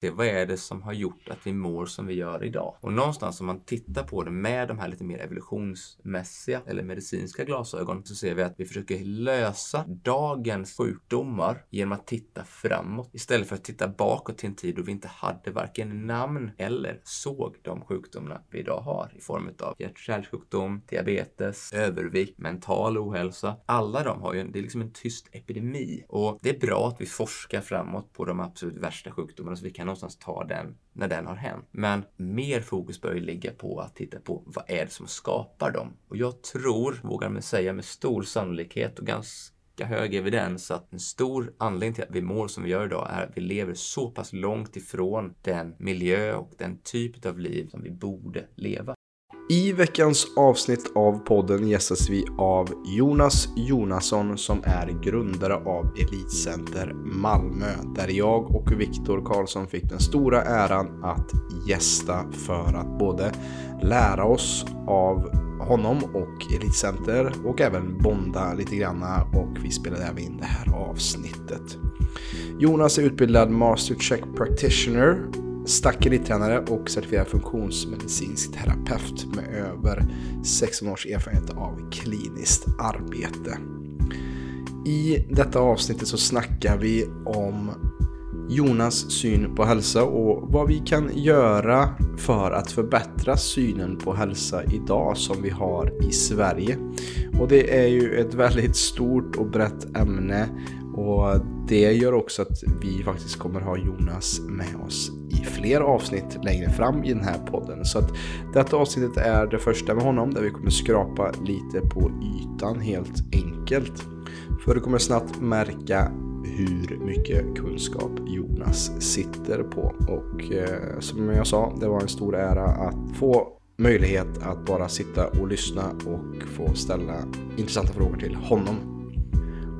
det, vad är det som har gjort att vi mår som vi gör idag? Och någonstans om man tittar på det med de här lite mer evolutionsmässiga eller medicinska glasögon så ser vi att vi försöker lösa dagens sjukdomar genom att titta framåt istället för att titta bakåt till en tid då vi inte hade varken namn eller såg de sjukdomarna vi idag har i form av hjärt-kärlsjukdom, diabetes, övervikt, mental ohälsa. Alla de har ju, en, det är liksom en tyst epidemi och det är bra att vi forskar framåt på de absolut värsta sjukdomarna så vi kan någonstans ta den när den har hänt. Men mer fokus bör ju ligga på att titta på vad är det som skapar dem? Och jag tror, vågar man säga med stor sannolikhet och ganska hög evidens att en stor anledning till att vi mår som vi gör idag är att vi lever så pass långt ifrån den miljö och den typ av liv som vi borde leva. I veckans avsnitt av podden gästas vi av Jonas Jonasson som är grundare av Elitcenter Malmö där jag och Viktor Karlsson fick den stora äran att gästa för att både lära oss av honom och Elitcenter och även bonda lite granna och vi spelade även in det här avsnittet. Jonas är utbildad Master Check Practitioner Stackeritränare och certifierad funktionsmedicinsk terapeut med över 16 års erfarenhet av kliniskt arbete. I detta avsnittet så snackar vi om Jonas syn på hälsa och vad vi kan göra för att förbättra synen på hälsa idag som vi har i Sverige. Och det är ju ett väldigt stort och brett ämne och det gör också att vi faktiskt kommer ha Jonas med oss i fler avsnitt längre fram i den här podden. Så att detta avsnittet är det första med honom där vi kommer skrapa lite på ytan helt enkelt. För du kommer snabbt märka hur mycket kunskap Jonas sitter på. Och eh, som jag sa, det var en stor ära att få möjlighet att bara sitta och lyssna och få ställa intressanta frågor till honom.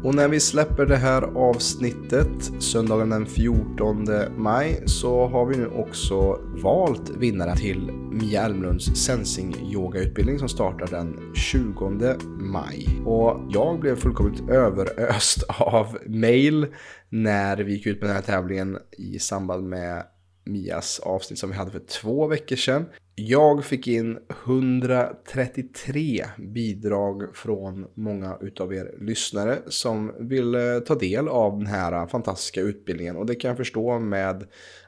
Och när vi släpper det här avsnittet söndagen den 14 maj så har vi nu också valt vinnare till Mia Elmlunds sensing yogautbildning som startar den 20 maj. Och jag blev fullkomligt överöst av mail när vi gick ut med den här tävlingen i samband med Mias avsnitt som vi hade för två veckor sedan. Jag fick in 133 bidrag från många utav er lyssnare som ville ta del av den här fantastiska utbildningen. Och det kan jag förstå med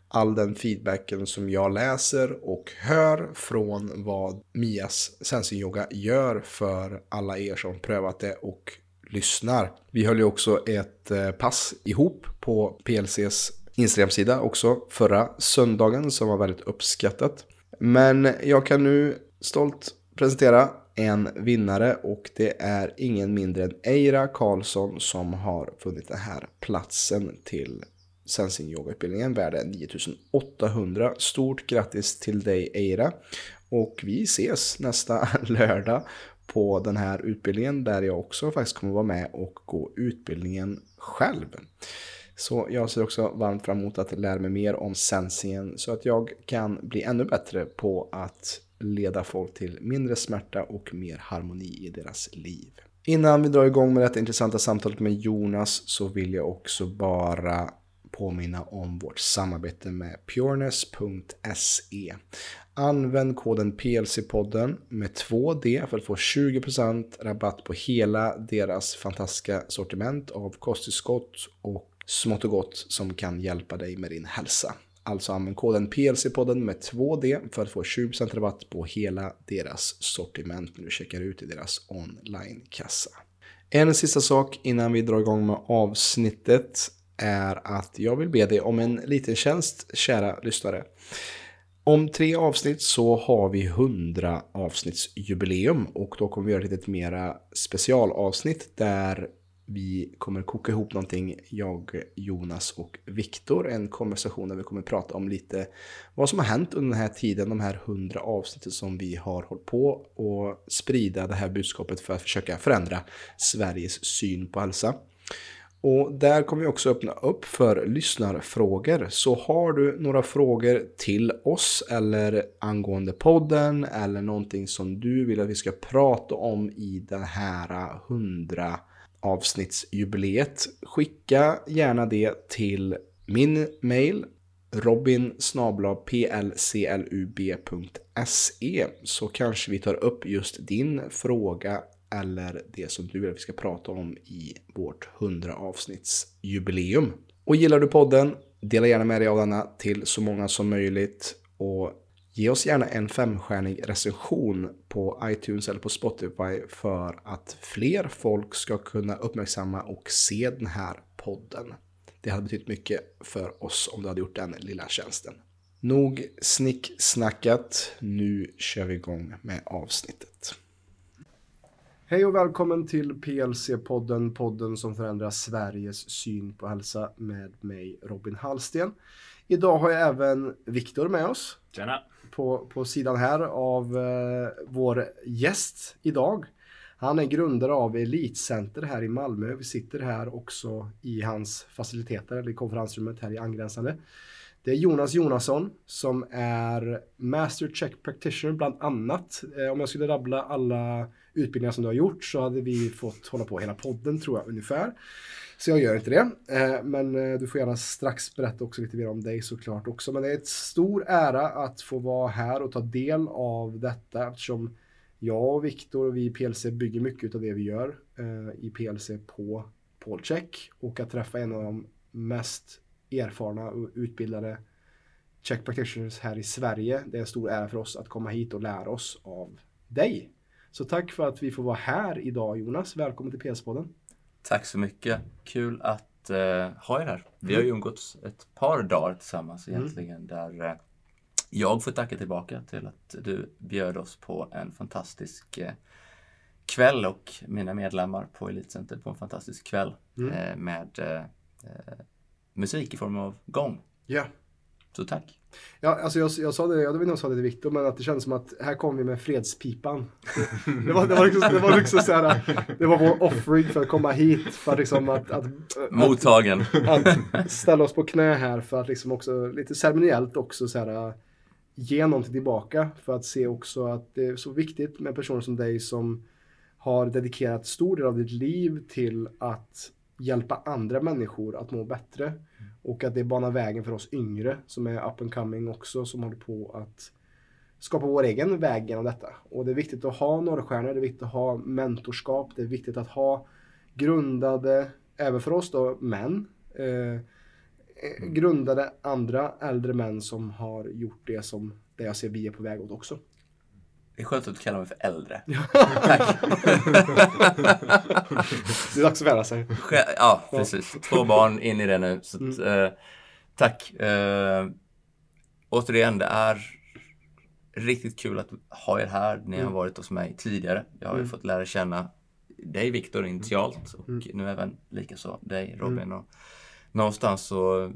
all den feedbacken som jag läser och hör från vad Mias sensing yoga gör för alla er som prövat det och lyssnar. Vi höll ju också ett eh, pass ihop på PLCs Instagram-sida också förra söndagen som var väldigt uppskattat. Men jag kan nu stolt presentera en vinnare och det är ingen mindre än Eira Karlsson som har funnit den här platsen till Sensing Yoga-utbildningen värd 9800. Stort grattis till dig Eira och vi ses nästa lördag på den här utbildningen där jag också faktiskt kommer vara med och gå utbildningen själv. Så jag ser också varmt fram emot att lära mig mer om sensingen så att jag kan bli ännu bättre på att leda folk till mindre smärta och mer harmoni i deras liv. Innan vi drar igång med detta intressanta samtalet med Jonas så vill jag också bara påminna om vårt samarbete med pureness.se. Använd koden PLC-podden med 2D för att få 20% rabatt på hela deras fantastiska sortiment av kosttillskott och smått och gott som kan hjälpa dig med din hälsa. Alltså använd koden PLC-podden med 2D för att få 20% rabatt på hela deras sortiment när du checkar ut i deras online-kassa. En sista sak innan vi drar igång med avsnittet är att jag vill be dig om en liten tjänst, kära lyssnare. Om tre avsnitt så har vi 100 avsnittsjubileum och då kommer vi göra ett lite mera specialavsnitt där vi kommer koka ihop någonting, jag, Jonas och Viktor. En konversation där vi kommer prata om lite vad som har hänt under den här tiden, de här hundra avsnitten som vi har hållit på och sprida det här budskapet för att försöka förändra Sveriges syn på hälsa. Och där kommer vi också öppna upp för lyssnarfrågor. Så har du några frågor till oss eller angående podden eller någonting som du vill att vi ska prata om i den här hundra avsnittsjubileet. Skicka gärna det till min mail robin plclub.se så kanske vi tar upp just din fråga eller det som du vill att vi ska prata om i vårt 100 avsnittsjubileum. Och gillar du podden, dela gärna med dig av denna till så många som möjligt och ge oss gärna en femstjärnig recension på iTunes eller på Spotify för att fler folk ska kunna uppmärksamma och se den här podden. Det hade betytt mycket för oss om du hade gjort den lilla tjänsten. Nog snicksnackat, nu kör vi igång med avsnittet. Hej och välkommen till PLC-podden, podden som förändrar Sveriges syn på hälsa med mig Robin Hallsten. Idag har jag även Viktor med oss. Tjena! På, på sidan här av eh, vår gäst idag. Han är grundare av Elitcenter här i Malmö. Vi sitter här också i hans faciliteter, eller konferensrummet här i angränsande. Det är Jonas Jonasson som är Master Check Practitioner bland annat. Eh, om jag skulle rabbla alla utbildningar som du har gjort så hade vi fått hålla på hela podden tror jag ungefär. Så jag gör inte det. Eh, men eh, du får gärna strax berätta också lite mer om dig såklart också. Men det är ett stor ära att få vara här och ta del av detta eftersom jag och Viktor och vi i PLC bygger mycket av det vi gör eh, i PLC på Polcheck och att träffa en av de mest erfarna och utbildade check practitioners här i Sverige. Det är en stor ära för oss att komma hit och lära oss av dig. Så tack för att vi får vara här idag Jonas. Välkommen till PS-podden. Tack så mycket. Kul att uh, ha er här. Vi har ju umgåtts ett par dagar tillsammans mm. egentligen mm. där uh, jag får tacka tillbaka till att du bjöd oss på en fantastisk uh, kväll och mina medlemmar på Elitcenter på en fantastisk kväll mm. med musik i form av gång. Ja. Så tack. Ja, alltså jag, jag sa det, jag vet inte om jag sa det till Viktor, men att det kändes som att här kom vi med fredspipan. det, var, det, var liksom, det var liksom så här, det var vår offering för att komma hit, för liksom att, att, Mottagen. Att, att, ställa oss på knä här för att liksom också, lite ceremoniellt också så här, ge någonting tillbaka. För att se också att det är så viktigt med personer som dig som har dedikerat stor del av ditt liv till att hjälpa andra människor att må bättre. Mm. Och att det banar vägen för oss yngre som är up and coming också som håller på att skapa vår egen väg genom detta. Och det är viktigt att ha norrstjärnor, det är viktigt att ha mentorskap, det är viktigt att ha grundade, även för oss då, män. Eh, eh grundade andra äldre män som har gjort det som det jag ser vi är på väg åt också. Det är skönt att du kallar mig för äldre. Tack. det är dags att vänja sig. Ja, precis. Två barn in i det nu. Så, mm. eh, tack. Eh, återigen, det är riktigt kul att ha er här. Ni har mm. varit hos mig tidigare. Jag har ju mm. fått lära känna dig Viktor initialt och mm. nu även likaså dig Robin. Mm. Och någonstans så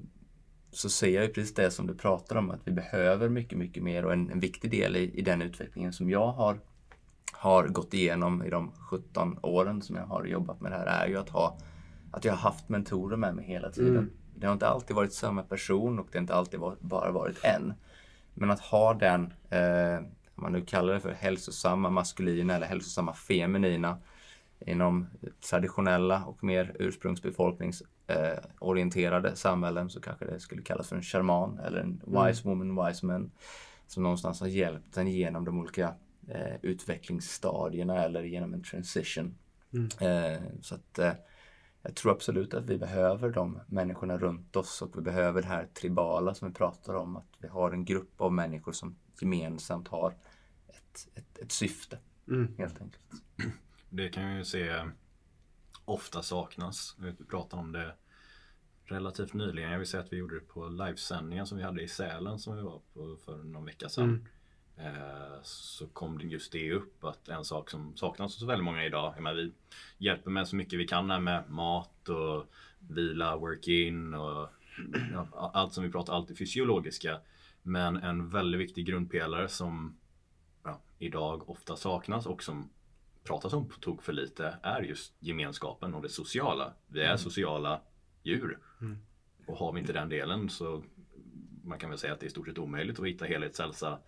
så ser jag ju precis det som du pratar om, att vi behöver mycket, mycket mer och en, en viktig del i, i den utvecklingen som jag har, har gått igenom i de 17 åren som jag har jobbat med det här är ju att ha att jag har haft mentorer med mig hela tiden. Mm. Det har inte alltid varit samma person och det har inte alltid var, bara varit en. Men att ha den, eh, om man nu kallar det för hälsosamma maskulina eller hälsosamma feminina inom traditionella och mer ursprungsbefolkningsorienterade eh, samhällen så kanske det skulle kallas för en shaman eller en mm. wise woman, wise man som någonstans har hjälpt den genom de olika eh, utvecklingsstadierna eller genom en transition. Mm. Eh, så att eh, jag tror absolut att vi behöver de människorna runt oss och vi behöver det här tribala som vi pratar om. Att vi har en grupp av människor som gemensamt har ett, ett, ett syfte. Mm. Helt enkelt. Det kan jag ju se ofta saknas. Vi pratade om det relativt nyligen. Jag vill säga att vi gjorde det på livesändningen som vi hade i Sälen som vi var på för någon vecka sedan. Mm. Eh, så kom det just det upp att en sak som saknas hos väldigt många idag. Jag menar, vi hjälper med så mycket vi kan här med mat och vila, work-in och ja, allt som vi pratar, allt det fysiologiska. Men en väldigt viktig grundpelare som ja, idag ofta saknas och som pratas om på tok för lite är just gemenskapen och det sociala. Vi är mm. sociala djur. Mm. Och har vi inte den delen så man kan väl säga att det är i stort sett omöjligt att hitta helhetshälsa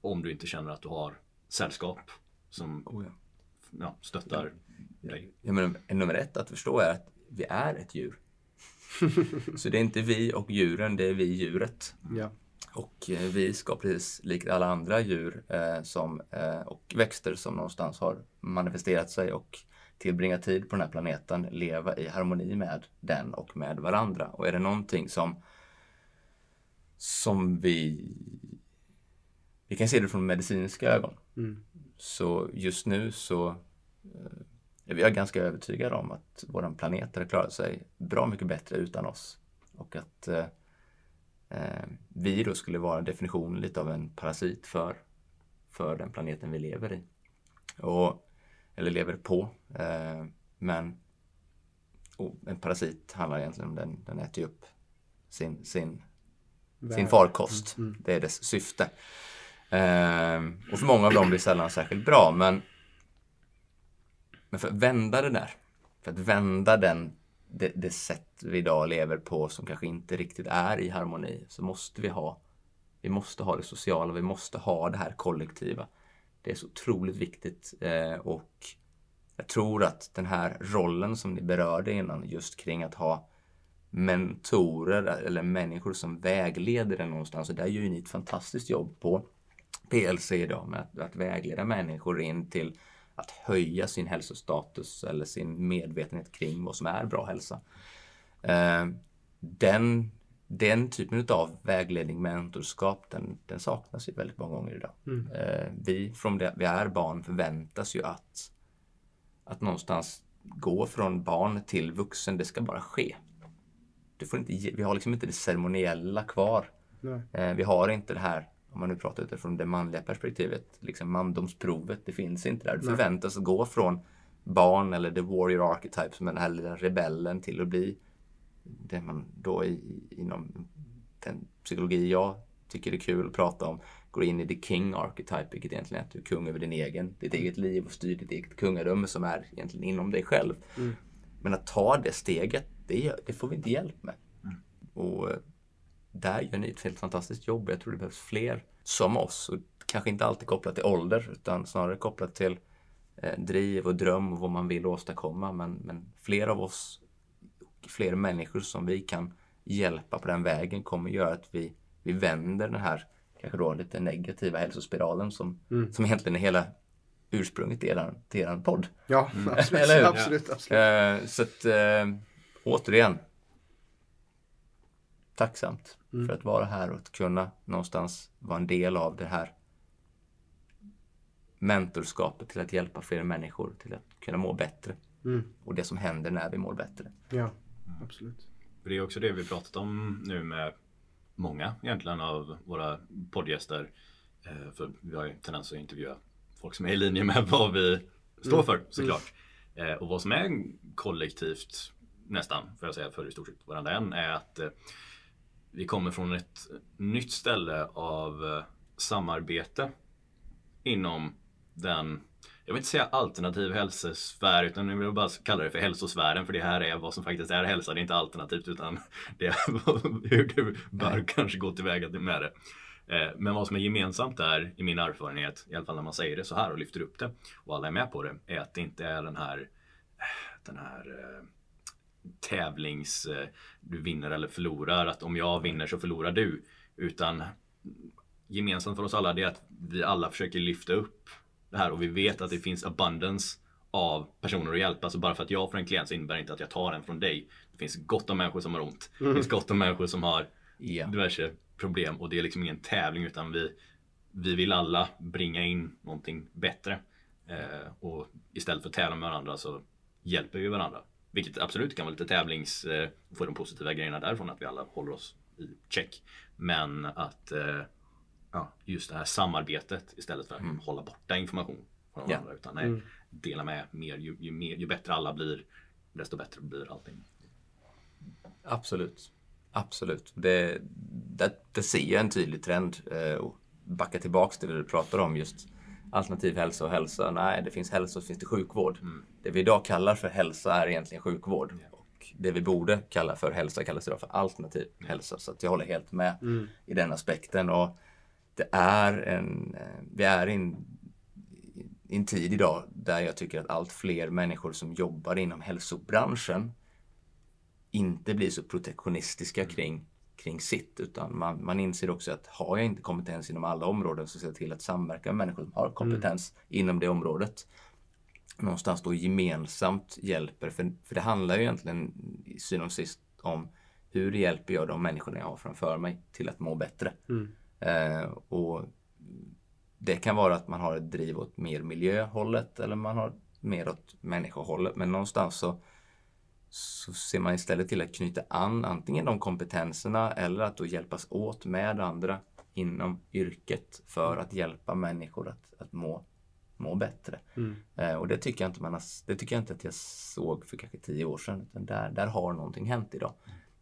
om du inte känner att du har sällskap som oh ja. Ja, stöttar ja. dig. Ja, men nummer ett att förstå är att vi är ett djur. Så det är inte vi och djuren, det är vi djuret. Ja. Och eh, vi ska precis likt alla andra djur eh, som, eh, och växter som någonstans har manifesterat sig och tillbringat tid på den här planeten leva i harmoni med den och med varandra. Och är det någonting som som vi vi kan se det från medicinska ögon. Mm. Så just nu så eh, är vi ganska övertygade om att vår planet hade klarat sig bra mycket bättre utan oss. Och att eh, vi då skulle vara definitionen lite av en parasit för, för den planeten vi lever i. Och, eller lever på. Eh, men en parasit handlar egentligen om den, den äter upp sin, sin, sin farkost. Mm, mm. Det är dess syfte. Eh, och för många av dem blir sällan särskilt bra men, men för att vända det där, för att vända den det, det sätt vi idag lever på som kanske inte riktigt är i harmoni så måste vi ha vi måste ha det sociala, vi måste ha det här kollektiva. Det är så otroligt viktigt eh, och jag tror att den här rollen som ni berörde innan just kring att ha mentorer eller människor som vägleder en någonstans och där gör ju ni ett fantastiskt jobb på PLC idag med att, att vägleda människor in till att höja sin hälsostatus eller sin medvetenhet kring vad som är bra hälsa. Eh, den, den typen av vägledning, mentorskap, den, den saknas ju väldigt många gånger idag. Mm. Eh, vi, från det vi är barn, förväntas ju att, att någonstans gå från barn till vuxen, det ska bara ske. Du får inte, vi har liksom inte det ceremoniella kvar. Eh, vi har inte det här om man nu pratar utifrån det manliga perspektivet, liksom mandomsprovet, det finns inte där. Du förväntas gå från barn eller the warrior archetype som är den här lilla rebellen till att bli det man då i, inom den psykologi jag tycker är kul att prata om, går in i the king archetype, vilket egentligen är att du är kung över din egen, ditt eget liv och styr ditt eget kungadöme som är egentligen inom dig själv. Mm. Men att ta det steget, det, det, får vi inte hjälp med. Mm. Och där gör ni ett helt fantastiskt jobb. Jag tror det behövs fler som oss. Och kanske inte alltid kopplat till ålder utan snarare kopplat till eh, driv och dröm och vad man vill åstadkomma. Men, men fler av oss, fler människor som vi kan hjälpa på den vägen kommer göra att vi, vi vänder den här kanske då lite negativa hälsospiralen som, mm. som egentligen är hela ursprunget till er, till er podd. Ja, mm. absolut. Absolut, absolut. Eh, så att eh, återigen, tacksamt mm. för att vara här och att kunna någonstans vara en del av det här mentorskapet till att hjälpa fler människor till att kunna må bättre. Mm. Och det som händer när vi mår bättre. Ja, absolut. Det är också det vi pratat om nu med många egentligen av våra poddgäster. Eh, för vi har ju tendens att intervjua folk som är i linje med vad vi står mm. för såklart. Mm. Och vad som är kollektivt nästan, får jag säga, för i stort sett varenda en är att eh, vi kommer från ett nytt ställe av eh, samarbete inom den, jag vill inte säga alternativ hälsosfär utan jag vill bara kalla det för hälsosfären för det här är vad som faktiskt är hälsa. Det är inte alternativt utan det är hur du bör kanske gå tillväga med det. Eh, men vad som är gemensamt där i min erfarenhet, i alla fall när man säger det så här och lyfter upp det och alla är med på det, är att det inte är den här, den här tävlings, eh, du vinner eller förlorar, att om jag vinner så förlorar du. Utan gemensamt för oss alla är att vi alla försöker lyfta upp det här och vi vet att det finns abundance av personer att hjälpa. Så bara för att jag får en klient så innebär det inte att jag tar den från dig. Det finns gott om människor som har ont. Det finns gott om människor som har yeah. diverse problem och det är liksom ingen tävling utan vi, vi vill alla bringa in någonting bättre. Eh, och istället för att tävla med varandra så hjälper vi varandra. Vilket absolut kan vara lite tävlings... Eh, få de positiva grejerna därifrån att vi alla håller oss i check. Men att eh, ja, just det här samarbetet istället för att mm. hålla borta information från yeah. andra. Utan nej, mm. dela med mer. Ju, ju, mer. ju bättre alla blir, desto bättre blir allting. Absolut. Absolut. Det, det, det ser jag en tydlig trend. Eh, och backa tillbaks till det du pratar om just alternativ hälsa och hälsa. Nej, det finns hälsa och så finns det sjukvård. Mm. Det vi idag kallar för hälsa är egentligen sjukvård. Yeah. Och det vi borde kalla för hälsa kallas idag för alternativ mm. hälsa. Så jag håller helt med mm. i den aspekten. Och det är en, eh, vi är i en, en tid idag där jag tycker att allt fler människor som jobbar inom hälsobranschen inte bli så protektionistiska kring, kring sitt. Utan man, man inser också att har jag inte kompetens inom alla områden så ser jag till att samverka med människor som har kompetens inom det området. Någonstans då gemensamt hjälper. För, för det handlar ju egentligen i syvende och sist om hur hjälper jag de människorna jag har framför mig till att må bättre. Eh, och det kan vara att man har ett driv åt mer miljöhållet eller man har mer åt människohållet. Men någonstans så, så ser man istället till att knyta an antingen de kompetenserna eller att då hjälpas åt med andra inom yrket för att hjälpa människor att, att må, må bättre. Eh, och det tycker, jag inte man har, det tycker jag inte att jag såg för kanske tio år sedan. Utan där, där har någonting hänt idag.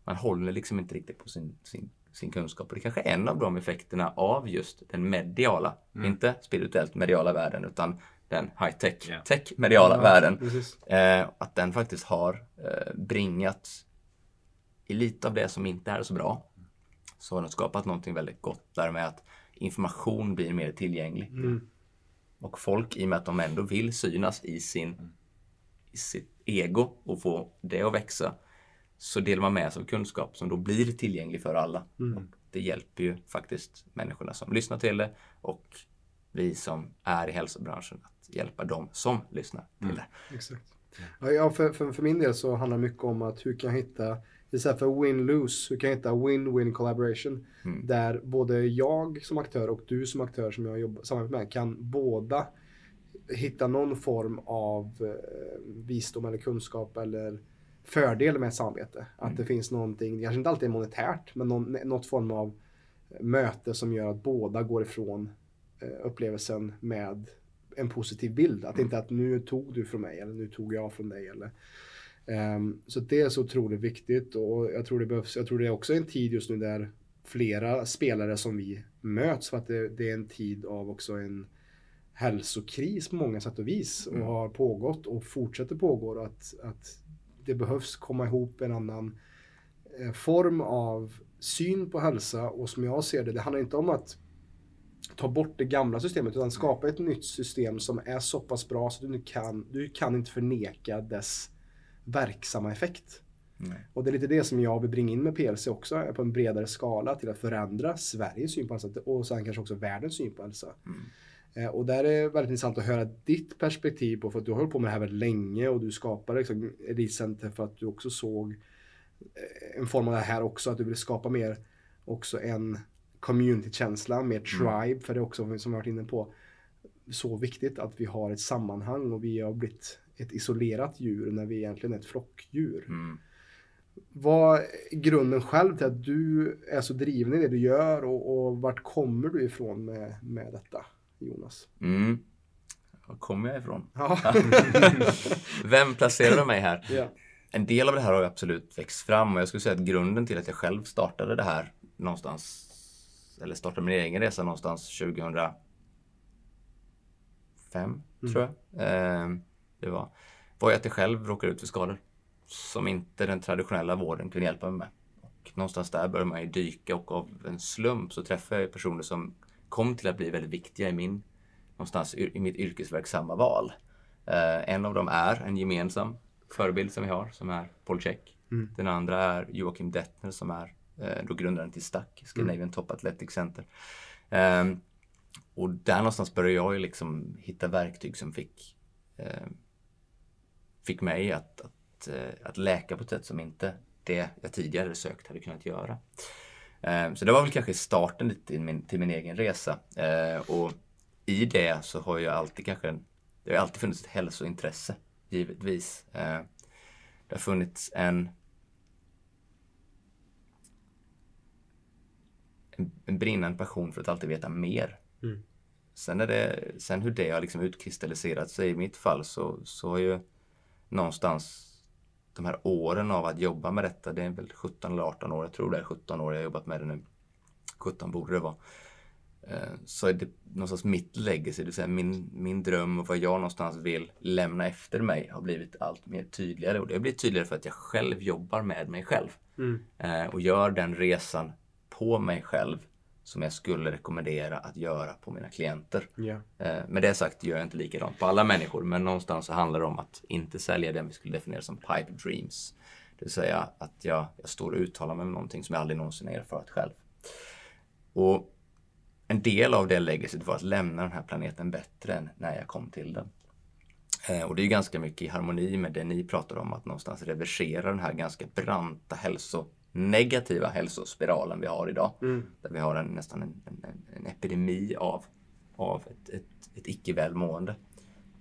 Man håller liksom inte riktigt på sin, sin, sin kunskap. Och det kanske är en av de effekterna av just den mediala, inte spirituellt mediala världen utan den high-tech, Ja. tech-mediala världen. Precis. Eh, att den faktiskt har eh, bringat i lite av det som inte är så bra. Så har den skapat någonting väldigt gott där med att information blir mer tillgänglig. Och folk, i och med att de ändå vill synas i, sin, i sitt ego och få det att växa, så delar man med sig av kunskap som då blir tillgänglig för alla. Och det hjälper ju faktiskt människorna som lyssnar till det och vi som är i hälsobranschen att hjälpa dem som lyssnar till det. Exakt. Ja, för, för, för min del så handlar det mycket om att hur kan jag hitta, istället för win-lose, hur kan jag hitta win-win collaboration? Där både jag som aktör och du som aktör som jag jobbar samarbetar med kan båda hitta någon form av eh, visdom eller kunskap eller fördel med ett samarbete. Att det finns någonting, kanske inte alltid är monetärt, men någon, något form av möte som gör att båda går ifrån eh, upplevelsen med en positiv bild. Att inte att nu tog du från mig eller nu tog jag från dig. Eller, Ehm, så det är så otroligt viktigt och jag tror det behövs. Jag tror det är också en tid just nu där flera spelare som vi möts för att det, det är en tid av också en hälsokris på många sätt och vis och har pågått och fortsätter pågå att, att det behövs komma ihop en annan eh, form av syn på hälsa och som jag ser det, det handlar inte om att ta bort det gamla systemet utan skapa ett nytt system som är så pass bra så att du kan, du kan inte förneka dess verksamma effekt. Nej. Och det är lite det som jag vill bringa in med PLC också, på en bredare skala till att förändra Sveriges syn på hälsa och sen kanske också världens syn på hälsa. Eh, Och där är det väldigt intressant att höra ditt perspektiv på, för att du har hållit på med det här väldigt länge och du skapade liksom Elite Center för att du också såg eh, en form av det här också, att du vill skapa mer också en community-känsla, mer tribe, för det är också som vi varit inne på, så viktigt att vi har ett sammanhang och vi har blivit ett isolerat djur när vi egentligen är ett flockdjur. Mm. Vad är grunden själv till att du är så driven i det du gör och, och vart kommer du ifrån med, med detta, Jonas? Mm. Var kommer jag ifrån? Ja. Vem placerade mig här? ja. En del av det här har absolut växt fram och jag skulle säga att grunden till att jag själv startade det här någonstans, eller startade min egen resa någonstans 2005, tror jag. Eh, det var, var ju att jag själv råkade ut för skador som inte den traditionella vården kunde hjälpa mig med. Och någonstans där började man ju dyka och av en slump så träffade jag personer som kom till att bli väldigt viktiga i min, någonstans i mitt yrkesverksamma val. Eh, en av dem är en gemensam förebild som vi har, som är Paul Check. Den andra är Joakim Dettner som är då grundaren till STAC, Scandinavian Top Athletic Center. Ehm, och där någonstans började jag ju liksom hitta verktyg som fick, eh, fick mig att, att, eh, att läka på ett sätt som inte det jag tidigare sökt hade kunnat göra. Eh, så det var väl kanske starten lite till min, till min egen resa. Eh, och i det så har jag alltid kanske, det har alltid funnits ett hälsointresse, givetvis. Eh, det har funnits en en, en brinnande passion för att alltid veta mer. Sen, är det, sen hur det har liksom utkristalliserat sig i mitt fall så, så har ju någonstans de här åren av att jobba med detta, det är väl 17 eller 18 år, jag tror det är 17 år jag har jobbat med det nu. 17 borde det vara. Eh, Så är det någonstans mitt legacy, det vill säga min, min dröm och vad jag någonstans vill lämna efter mig har blivit allt mer tydligare. Och det har blivit tydligare för att jag själv jobbar med mig själv. Eh, Och gör den resan på mig själv som jag skulle rekommendera att göra på mina klienter. Eh, Med det sagt gör jag inte likadant på alla människor, men någonstans så handlar det om att inte sälja det vi skulle definiera som pipe dreams. Det vill säga att jag, jag står och uttalar mig om någonting som jag aldrig någonsin har erfarit själv. Och en del av det legacyt var att lämna den här planeten bättre än när jag kom till den. Eh, och det är ganska mycket i harmoni med det ni pratar om, att någonstans reversera den här ganska branta hälso negativa hälsospiralen vi har idag. Mm. Där vi har en, nästan en, en, en epidemi av, av ett, ett, ett icke-välmående.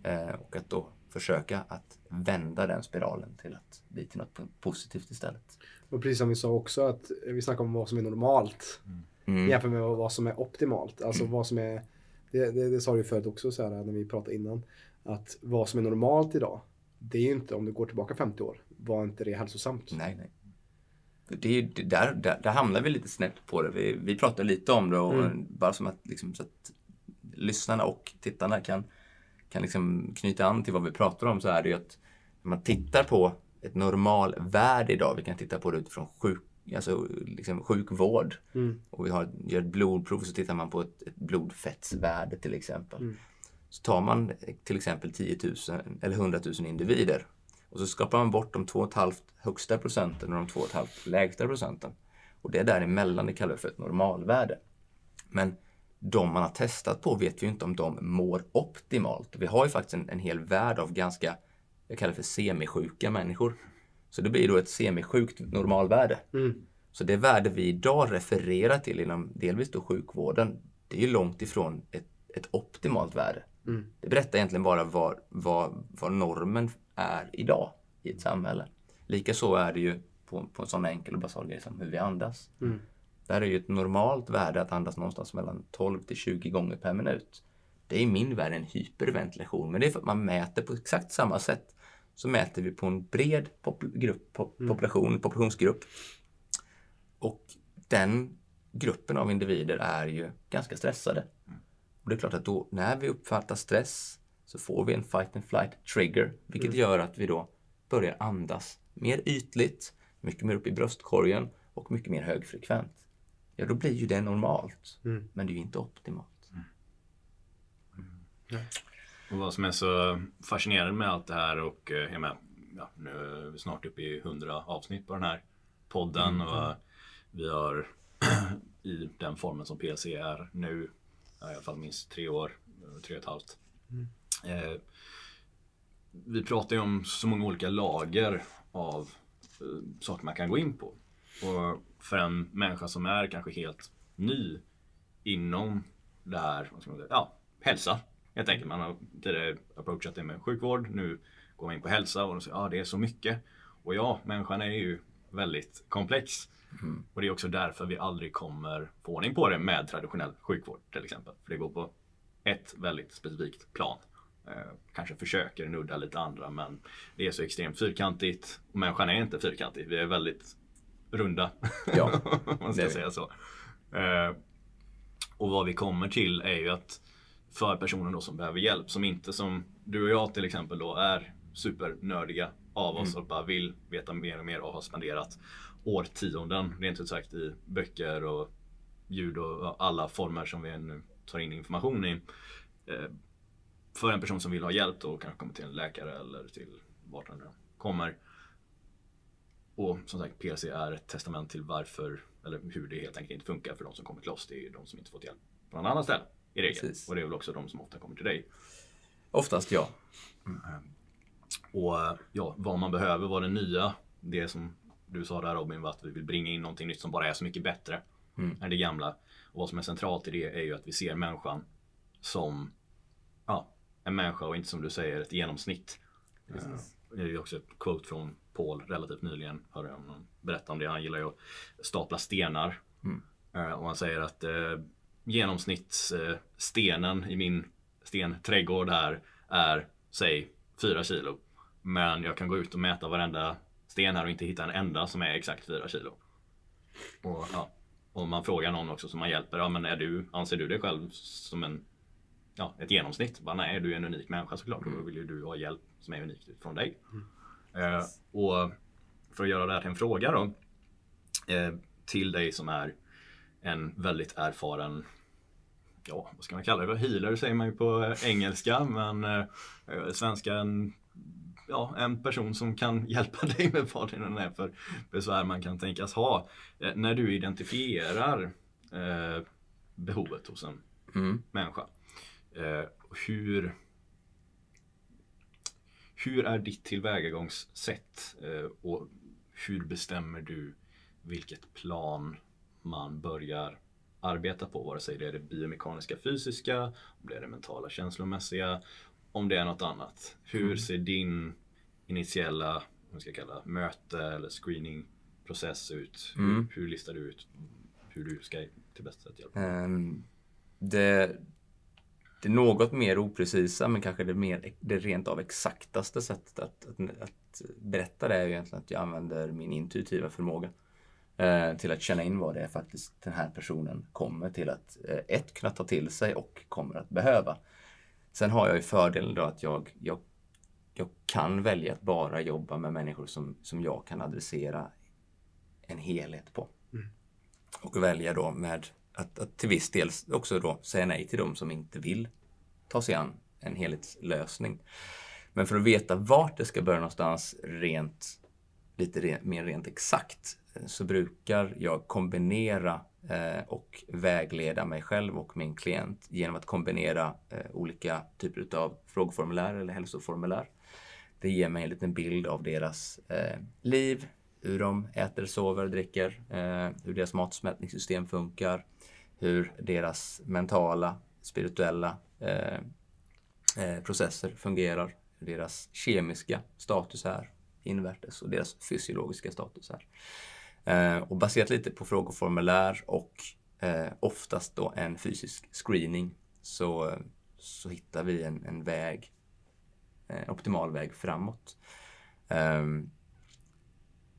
Eh, och att då försöka att vända den spiralen till att bli till något positivt istället. Och precis som vi sa också att vi snackar om vad som är normalt. Mm. Jämfört med vad som är optimalt. Alltså vad som är, det, det, det sa du förut också så här, när vi pratade innan. Att vad som är normalt idag, det är ju inte om du går tillbaka 50 år, var inte det hälsosamt? Nej, nej. Det är, ju- det- där, där, där hamnar vi lite snett på det. Vi, vi pratar lite om det och Mm. bara som att, liksom, så att lyssnarna och tittarna kan, kan liksom knyta an till vad vi pratar om så är det ju att när man tittar på ett normalvärde idag, vi kan titta på det utifrån sjuk, alltså, liksom sjukvård Mm. och vi har, gör ett blodprov så tittar man på ett, ett blodfettsvärde till exempel. Mm. Så tar man till exempel 10 000 eller 100 000 individer och så skapar man bort de 2,5 högsta procenten och de 2,5 lägsta procenten. Och det däremellan det kallar vi för ett normalvärde. Men de man har testat på vet vi ju inte om de mår optimalt. Vi har ju faktiskt en, en hel värld av ganska, jag kallar det för semisjuka människor. Så det blir då ett semisjukt normalvärde. Mm. Så det värde vi idag refererar till inom delvis då sjukvården, det är ju långt ifrån ett, ett optimalt värde. Mm. Det berättar egentligen bara vad, vad, vad normen är idag i ett samhälle. Likaså är det ju på, på en sån enkel och basal grej som hur vi andas. Mm. Där är ju ett normalt värde att andas någonstans mellan 12 till 20 gånger per minut. Det är i min värld en hyperventilation, men det är för att man mäter på exakt samma sätt. Så mäter vi på en bred pop- grupp, pop, population, populationsgrupp. Och den gruppen av individer är ju ganska stressade. Och det är klart att då när vi uppfattar stress så får vi en fight and flight trigger, vilket gör att vi då börjar andas mer ytligt, mycket mer upp i bröstkorgen och mycket mer högfrekvent. Ja, då blir ju det normalt. Mm. Men det är ju inte optimalt. Och vad som är så fascinerande med allt det här och eh, jag med, ja, nu är vi snart uppe i 100 avsnitt på den här podden och eh, vi har i den formen som PLC är nu, i alla fall minst tre år, eh, tre och ett halvt. Eh, vi pratar ju om så många olika lager av eh, saker man kan gå in på. Och för en människa som är kanske helt ny inom det här, vad ska man säga, ja, hälsa. Helt enkelt. Man har tidigare approachat det med sjukvård. Nu går man in på hälsa och de säger ja ah, det är så mycket. Och ja, människan är ju väldigt komplex. Och det är också därför vi aldrig kommer få ordning på det med traditionell sjukvård till exempel. För det går på ett väldigt specifikt plan. Eh, kanske försöker nudda lite andra men det är så extremt fyrkantigt. Och människan är inte fyrkantig. Vi är väldigt runda. Ja, man ska säga så. Eh, och vad vi kommer till är ju att för personer då som behöver hjälp, som inte som du och jag till exempel då är supernördiga av oss och bara vill veta mer och mer och har spenderat årtionden, rent ut sagt, i böcker och ljud och alla former som vi nu tar in information i. Eh, För en person som vill ha hjälp då kanske kommer till en läkare eller till vart den kommer. Och som sagt, PLC är ett testament till varför, eller hur det helt enkelt inte funkar för de som kommit loss. Det är ju de som inte fått hjälp på någon annan ställe i regel. Precis. Och det är väl också de som ofta kommer till dig. Oftast ja. Och eh, ja, vad man behöver, vad det nya, det som du sa där Robin, att vi vill bringa in någonting nytt som bara är så mycket bättre än det gamla. Och vad som är centralt i det är ju att vi ser människan som ja, en människa och inte som du säger ett genomsnitt. Eh, Det är ju också ett quote från Paul relativt nyligen. Hörde jag honom berätta om det. Han gillar ju att stapla stenar. Eh, Och han säger att eh, genomsnittsstenen i min stenträdgård här är, säg, 4 kilo. Men jag kan gå ut och mäta varenda sten här och inte hitta en enda som är exakt 4 kilo. Och ja, om man frågar någon också som man hjälper, ja men är du, anser du dig själv som en, ja, ett genomsnitt? Bara, nej, du är en unik människa såklart och då vill ju du ha hjälp som är unikt från dig. Eh, och för att göra det här till en fråga då, eh, till dig som är en väldigt erfaren ja, vad ska man kalla det? Healer säger man ju på engelska, men eh, svenska en ja, en person som kan hjälpa dig med vad det än är för besvär man kan tänkas ha. Eh, när du identifierar eh, behovet hos en Mm. människa. Eh, hur, hur är ditt tillvägagångssätt eh, och hur bestämmer du vilket plan man börjar arbeta på? Vare sig det är det biomekaniska, fysiska, om det är det mentala, känslomässiga, om det är något annat. Hur ser din initiella vad ska kalla, möte eller screeningprocess ut? Hur, Mm. hur listar du ut hur du ska till bästa sätt hjälpa? Ehm, det, det något mer oprecisa men kanske det, mer, det rent av exaktaste sättet att, att, att berätta det är ju egentligen att jag använder min intuitiva förmåga eh, till att känna in vad det är faktiskt den här personen kommer till att eh, ett kunna ta till sig och kommer att behöva. Sen har jag ju fördelen då att jag, jag, jag kan välja att bara jobba med människor som, som jag kan adressera en helhet på. Och välja då med att, att till viss del också då säga nej till de som inte vill ta sig an en helhetslösning. Men för att veta vart det ska börja någonstans rent, lite re, mer rent exakt eh, så brukar jag kombinera Eh, och vägleda mig själv och min klient genom att kombinera eh, olika typer av frågeformulär eller hälsoformulär. Det ger mig en liten bild av deras eh, liv, hur de äter, sover, dricker, hur deras matsmältningssystem funkar, hur deras mentala, spirituella processer fungerar, hur deras kemiska status är invärtes och deras fysiologiska status är. Eh, och baserat lite på frågeformulär och eh, oftast då en fysisk screening så, så hittar vi en, en väg, en optimal väg framåt. Ehm,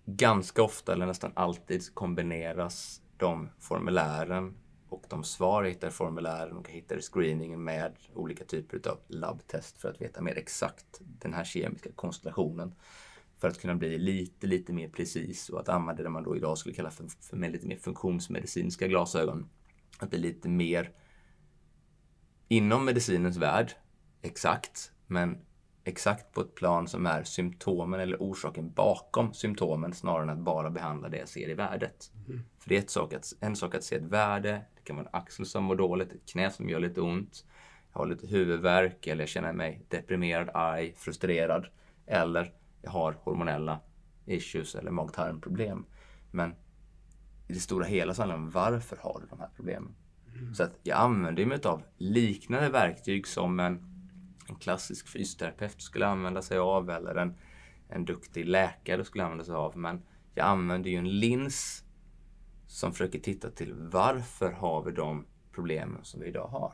ganska ofta eller nästan alltid kombineras de formulären och de svar jag hittar i formulären och jag hittar i screeningen med olika typer av labbtest för att veta mer exakt den här kemiska konstellationen. För att kunna bli lite, lite mer precis och att använda det man då idag skulle kalla för, för med lite mer funktionsmedicinska glasögon. Att bli lite mer inom medicinens värld, exakt, men exakt på ett plan som är symptomen eller orsaken bakom symptomen snarare än att bara behandla det jag ser i värdet. För det är ett sak att, en sak att se ett värde, det kan vara en axel som mår dåligt, ett knä som gör lite ont, jag har lite huvudvärk eller jag känner mig deprimerad, arg, frustrerad eller har hormonella issues eller mag-tarmproblem. Men i det stora hela så handlar det om varför har du de här problemen? Så att jag använder mig av liknande verktyg som en, en klassisk fysioterapeut skulle använda sig av eller en, en duktig läkare skulle använda sig av. Men jag använder ju en lins som försöker titta till varför har vi de problemen som vi idag har.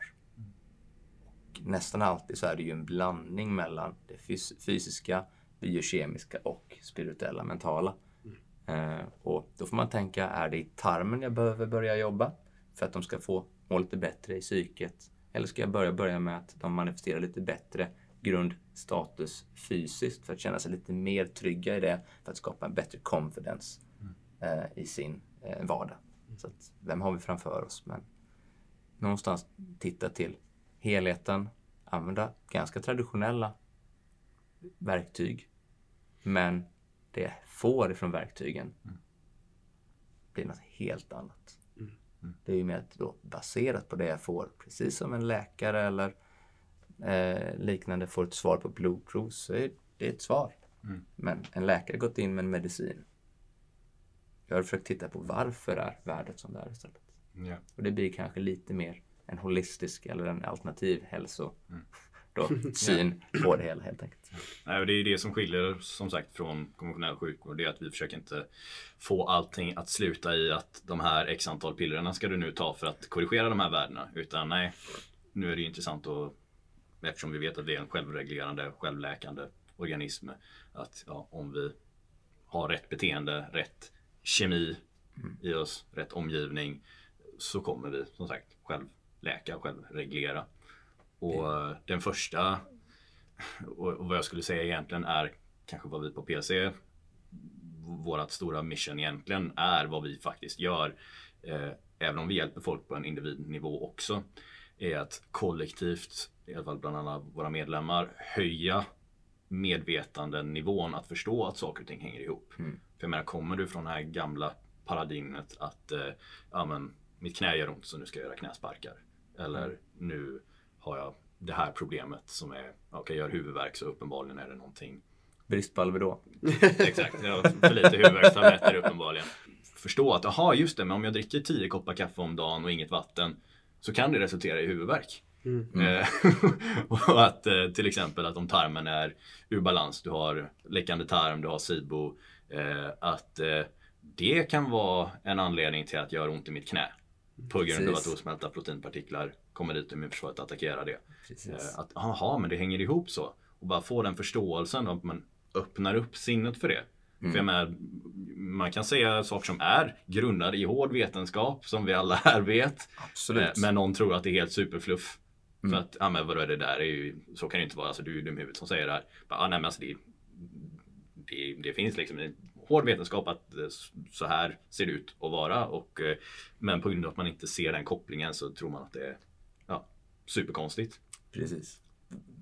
Och nästan alltid så är det ju en blandning mellan det fys- fysiska, biokemiska och spirituella, mentala. Eh, och då får man tänka, är det i tarmen jag behöver börja jobba för att de ska få må lite bättre i psyket? Eller ska jag börja, börja med att de manifesterar lite bättre grundstatus fysiskt för att känna sig lite mer trygga i det för att skapa en bättre confidence eh, i sin eh, vardag. Så att, vem har vi framför oss? Men någonstans titta till helheten, använda ganska traditionella verktyg. Men det jag får ifrån verktygen blir något helt annat. Det är ju mer att då baserat på det jag får, precis som en läkare eller eh, liknande får ett svar på blodprov så är det ett svar. Men en läkare gått in med en medicin. Jag har försökt titta på varför är värdet som det är istället. Ja. Och det blir kanske lite mer en holistisk eller en alternativ hälso då, syn på det hela helt enkelt. Nej, och det är ju det som skiljer som sagt från konventionell sjukvård. Det är att vi försöker inte få allting att sluta i att de här x antal pillerna ska du nu ta för att korrigera de här värdena. Utan nej, nu är det ju intressant att eftersom vi vet att det är en självreglerande, självläkande organism. Att ja, om vi har rätt beteende, rätt kemi i oss, rätt omgivning så kommer vi som sagt självläka, självreglera. Och eh, den första och, och vad jag skulle säga egentligen är kanske vad vi på PC vårat stora mission egentligen är vad vi faktiskt gör. Eh, även om vi hjälper folk på en individnivå också. Är att kollektivt, i alla fall bland alla våra medlemmar, höja medvetandenivån att förstå att saker och ting hänger ihop. Mm. För jag menar, kommer du från det här gamla paradigmet att eh, ja, men, mitt knä gör ont så nu ska jag göra knäsparkar. Eller Mm. nu har jag det här problemet som är, okej okay, jag har huvudvärk så uppenbarligen är det någonting Brist på Alvedon. Exakt, jag har för lite huvudvärkstabletter uppenbarligen. Förstå att, jaha just det, men om jag dricker 10 koppar kaffe om dagen och inget vatten så kan det resultera i huvudvärk. Eh, och att eh, till exempel att om tarmen är ur balans, du har läckande tarm, du har SIBO, eh, att det kan vara en anledning till att jag har ont i mitt knä. På grund av att osmälta proteinpartiklar kommer dit och immunförsvaret attackerar det. Precis. Eh, Att aha, men det hänger ihop så. Och bara få den förståelsen att man öppnar upp sinnet för det. För jag menar, man kan säga saker som är grundade i hård vetenskap som vi alla här vet. Absolut. Eh, Men någon tror att det är helt superfluff. För att, ja men vadå är det där? är ju, så kan det inte vara. Alltså du är ju dum huvudet som säger det här. Bara, ah, nej men alltså det, det, det finns liksom en hård vetenskap att eh, så här ser det ut att vara. Och, men på grund av att man inte ser den kopplingen så tror man att det är superkonstigt. Precis.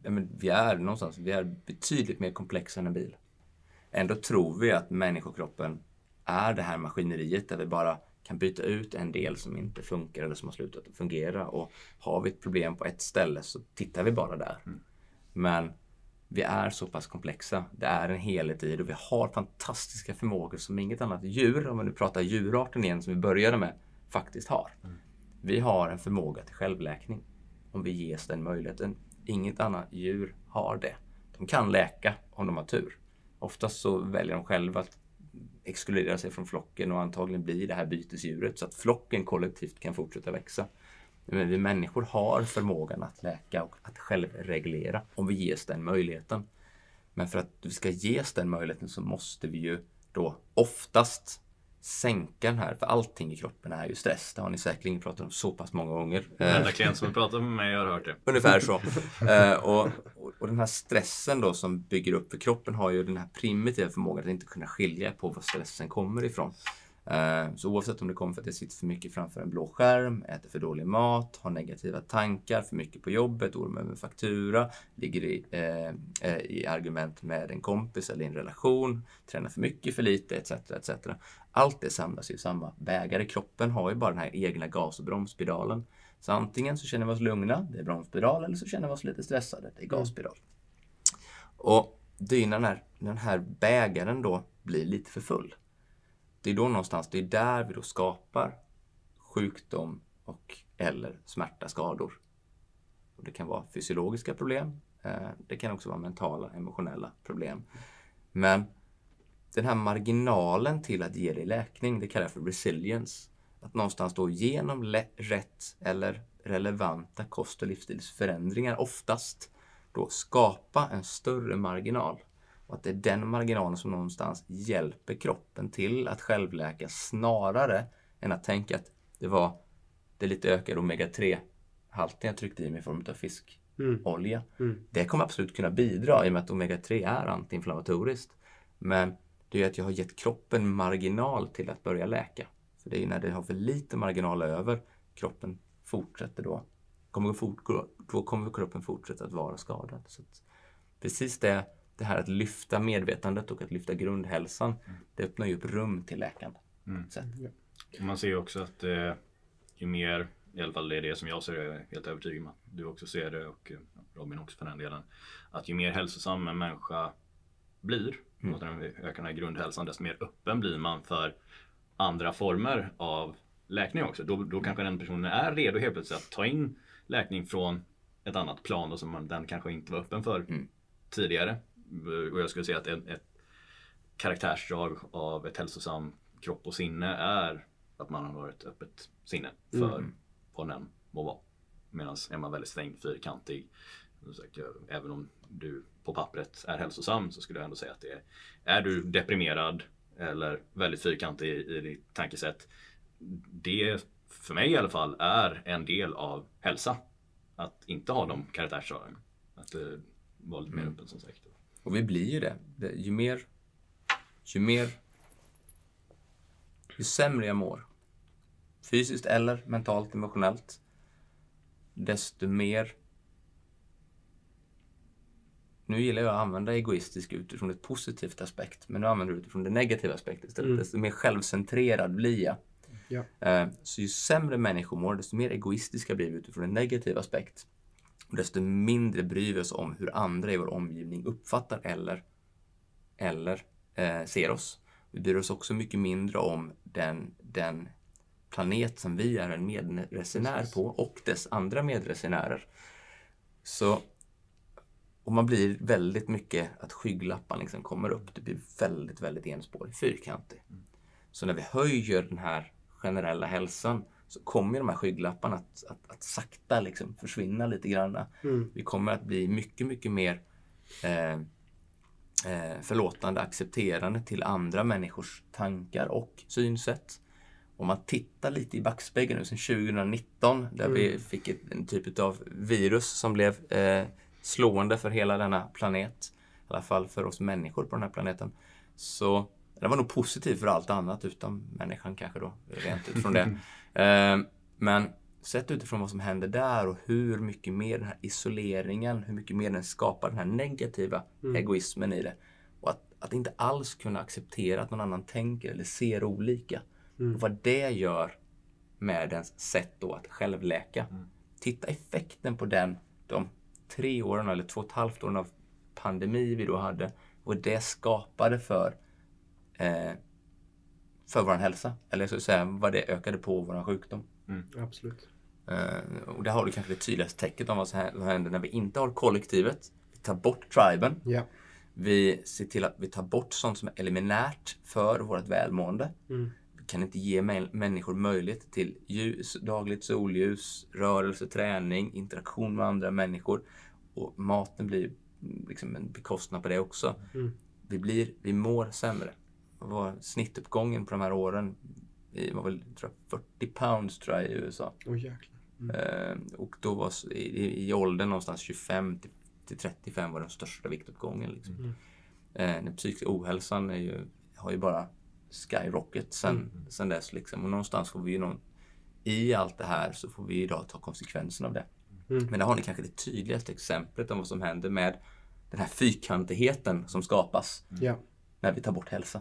Ja, men vi är någonstans, vi är betydligt mer komplexa än en bil. Ändå tror vi att människokroppen är det här maskineriet där vi bara kan byta ut en del som inte funkar eller som har slutat fungera. Och har vi ett problem på ett ställe så tittar vi bara där. Men vi är så pass komplexa. Det är en helhet i det och vi har fantastiska förmågor som inget annat djur, om vi nu pratar djurarten igen som vi började med, faktiskt har. Vi har en förmåga till självläkning om vi ges den möjligheten. Inget annat djur har det. De kan läka om de har tur. Oftast så väljer de själva att exkludera sig från flocken och antagligen bli det här bytesdjuret så att flocken kollektivt kan fortsätta växa. Men vi människor har förmågan att läka och att självreglera om vi ges den möjligheten. Men för att vi ska ges den möjligheten så måste vi ju då oftast sänka den här, för allting i kroppen är ju stress. Det har ni säkerligen pratat om så pass många gånger. Eh, Varenda klient som har pratat med mig har hört det. Ungefär så. Eh, och, och, och den här stressen då som bygger upp för kroppen har ju den här primitiva förmågan att inte kunna skilja på var stressen kommer ifrån. Eh, så oavsett om det kommer för att jag sitter för mycket framför en blå skärm, äter för dålig mat, har negativa tankar, för mycket på jobbet, oroar mig över faktura, ligger i, eh, eh, i argument med en kompis eller i en relation, tränar för mycket, för lite etc. etc. Allt det samlas i samma bägare. Kroppen har ju bara den här egna gas och bromsspiralen. Så antingen så känner vi oss lugna, det är bromsspiral, eller så känner vi oss lite stressade, det är gasspiral. Och det är när den här, när den här bägaren då blir lite för full. Det är då någonstans, det är där vi då skapar sjukdom och eller smärta, skador. Och det kan vara fysiologiska problem. eh, Det kan också vara mentala, emotionella problem. Men den här marginalen till att ge dig läkning, det kallar jag för resilience. Att någonstans då genom rätt eller relevanta kost och livsstilsförändringar oftast då skapa en större marginal. Och att det är den marginalen som någonstans hjälper kroppen till att självläka snarare än att tänka att det var det lite ökade omega-3 halten jag tryckte i mig i form av fiskolja. Det kommer absolut kunna bidra i och med att omega-3 är antiinflammatoriskt. Men det är att jag har gett kroppen marginal till att börja läka. För det är ju när det har för lite marginal över, kroppen fortsätter då. Kommer fort, då kommer kroppen fortsätta att vara skadad. Så att precis det, det här att lyfta medvetandet och att lyfta grundhälsan, det öppnar ju upp rum till läkande. Och Man ser ju också att eh, ju mer, i alla fall det är det som jag ser jag är helt övertygad om att du också ser det och eh, Robin också för den delen. Att ju mer hälsosam en människa blir, och när vi ökar den här grundhälsan, desto mer öppen blir man för andra former av läkning också. Då, då kanske den personen är redo helt plötsligt att ta in läkning från ett annat plan då, som man, den kanske inte var öppen för tidigare. Och jag skulle säga att ett, ett karaktärsdrag av ett hälsosam kropp och sinne är att man har ett öppet sinne för vad den må vara. Medan är man väldigt stängd, fyrkantig, även om du på pappret är hälsosam så skulle jag ändå säga att det är, är du deprimerad eller väldigt fyrkantig i, i ditt tankesätt. Det, för mig i alla fall, är en del av hälsa. Att inte ha de karaktärsdragen. Att eh, vara lite mer öppen som sagt. Och vi blir ju det. det ju mer, ju mer, ju sämre jag mår, fysiskt eller mentalt, emotionellt, nu gillar jag att använda egoistisk utifrån ett positivt aspekt, men nu använder du utifrån det negativa aspektet istället. Mm. Desto mer självcentrerad blir jag. Ja. Eh, Så ju sämre människor mår, desto mer egoistiska blir vi utifrån en negativ aspekt. Och desto mindre bryr vi oss om hur andra i vår omgivning uppfattar eller, eller eh, ser oss. Vi bryr oss också mycket mindre om den, den planet som vi är en medresenär på och dess andra medresenärer. Så och man blir väldigt mycket att skygglappan liksom kommer upp. Det blir väldigt, väldigt enspårig, fyrkantig. Så när vi höjer den här generella hälsan så kommer de här skygglapparna att, att, att sakta liksom försvinna lite grann. Mm. Vi kommer att bli mycket, mycket mer eh, eh, förlåtande, accepterande till andra människors tankar och synsätt. Om man tittar lite i backspegeln nu sen 2019 där vi fick ett, en typ av virus som blev eh, slående för hela denna planet. I alla fall för oss människor på den här planeten. Så det var nog positivt för allt annat utom människan kanske då, rent utifrån det. Eh, men sett utifrån vad som händer där och hur mycket mer den här isoleringen, hur mycket mer den skapar den här negativa egoismen i det. Och att, att inte alls kunna acceptera att någon annan tänker eller ser olika. Och vad det gör med ens sätt då att självläka. Titta effekten på den, de tre åren eller två och ett halvt åren av pandemi vi då hade. Vad det skapade för eh, för vår hälsa. Eller så att säga vad det ökade på vår sjukdom. Absolut. Eh, och där har du kanske det tydligaste tecknet om vad som händer när vi inte har kollektivet. Vi tar bort triben. Ja. Vi ser till att vi tar bort sånt som är eliminärt för vårt välmående. Mm. Kan inte ge mä- människor möjlighet till ljus, dagligt solljus, rörelse, träning, interaktion med andra människor. Och maten blir mm, liksom en bekostnad på det också. Mm. Vi, blir, vi mår sämre. Var snittuppgången på de här åren? Var väl, tror jag, 40 pounds tror jag i USA. Åh jäklar. Eh, och då var i, i åldern någonstans 25 till, till 35 var den största viktuppgången. Liksom. Mm. Eh, den psykiska ohälsan är ju, har ju bara skyrocket sen, sen dess. Liksom. Och någonstans får vi ju någon, i allt det här så får vi idag ta konsekvenserna av det. Mm. Men där har ni kanske det tydligaste exemplet om vad som händer med den här fyrkantigheten som skapas Ja. när vi tar bort hälsa.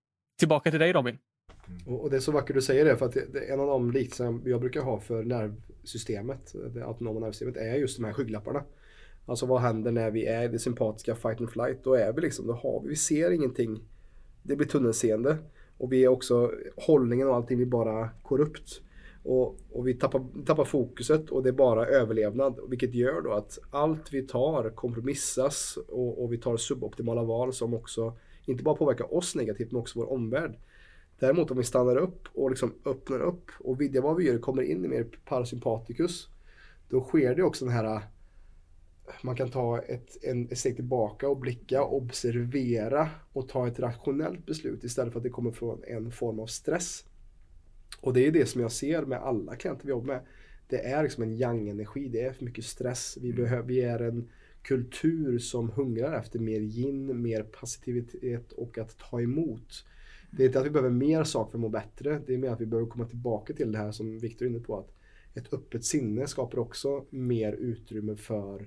Tillbaka till dig Robin. Och, det är så vackert du säger det för att det, det, en av de liknelser jag brukar ha för nervsystemet, det autonoma nervsystemet, är just de här skygglapparna. Alltså vad händer när vi är i det sympatiska fight and flight? Då är vi liksom, då har vi, vi ser ingenting. Det blir tunnelseende. Och vi är också, hållningen och allting blir bara korrupt. Och, och vi tappar, tappar fokuset och det är bara överlevnad. Vilket gör då att allt vi tar kompromissas och, och vi tar suboptimala val som också inte bara påverkar oss negativt men också vår omvärld. Däremot om vi stannar upp och liksom öppnar upp och vidgar vad vi gör, kommer in i mer parasympaticus. Då sker det också den här, man kan ta ett, en, ett steg tillbaka och blicka, observera och ta ett rationellt beslut istället för att det kommer från en form av stress. Och det är det som jag ser med alla klienter vi jobbar med. Det är liksom en yang-energi, det är för mycket stress. Vi, behöver, vi är en kultur som hungrar efter mer yin, mer passivitet och att ta emot. Det är inte att vi behöver mer saker för att må bättre. Det är mer att vi behöver komma tillbaka till det här som Viktor är inne på. Att ett öppet sinne skapar också mer utrymme för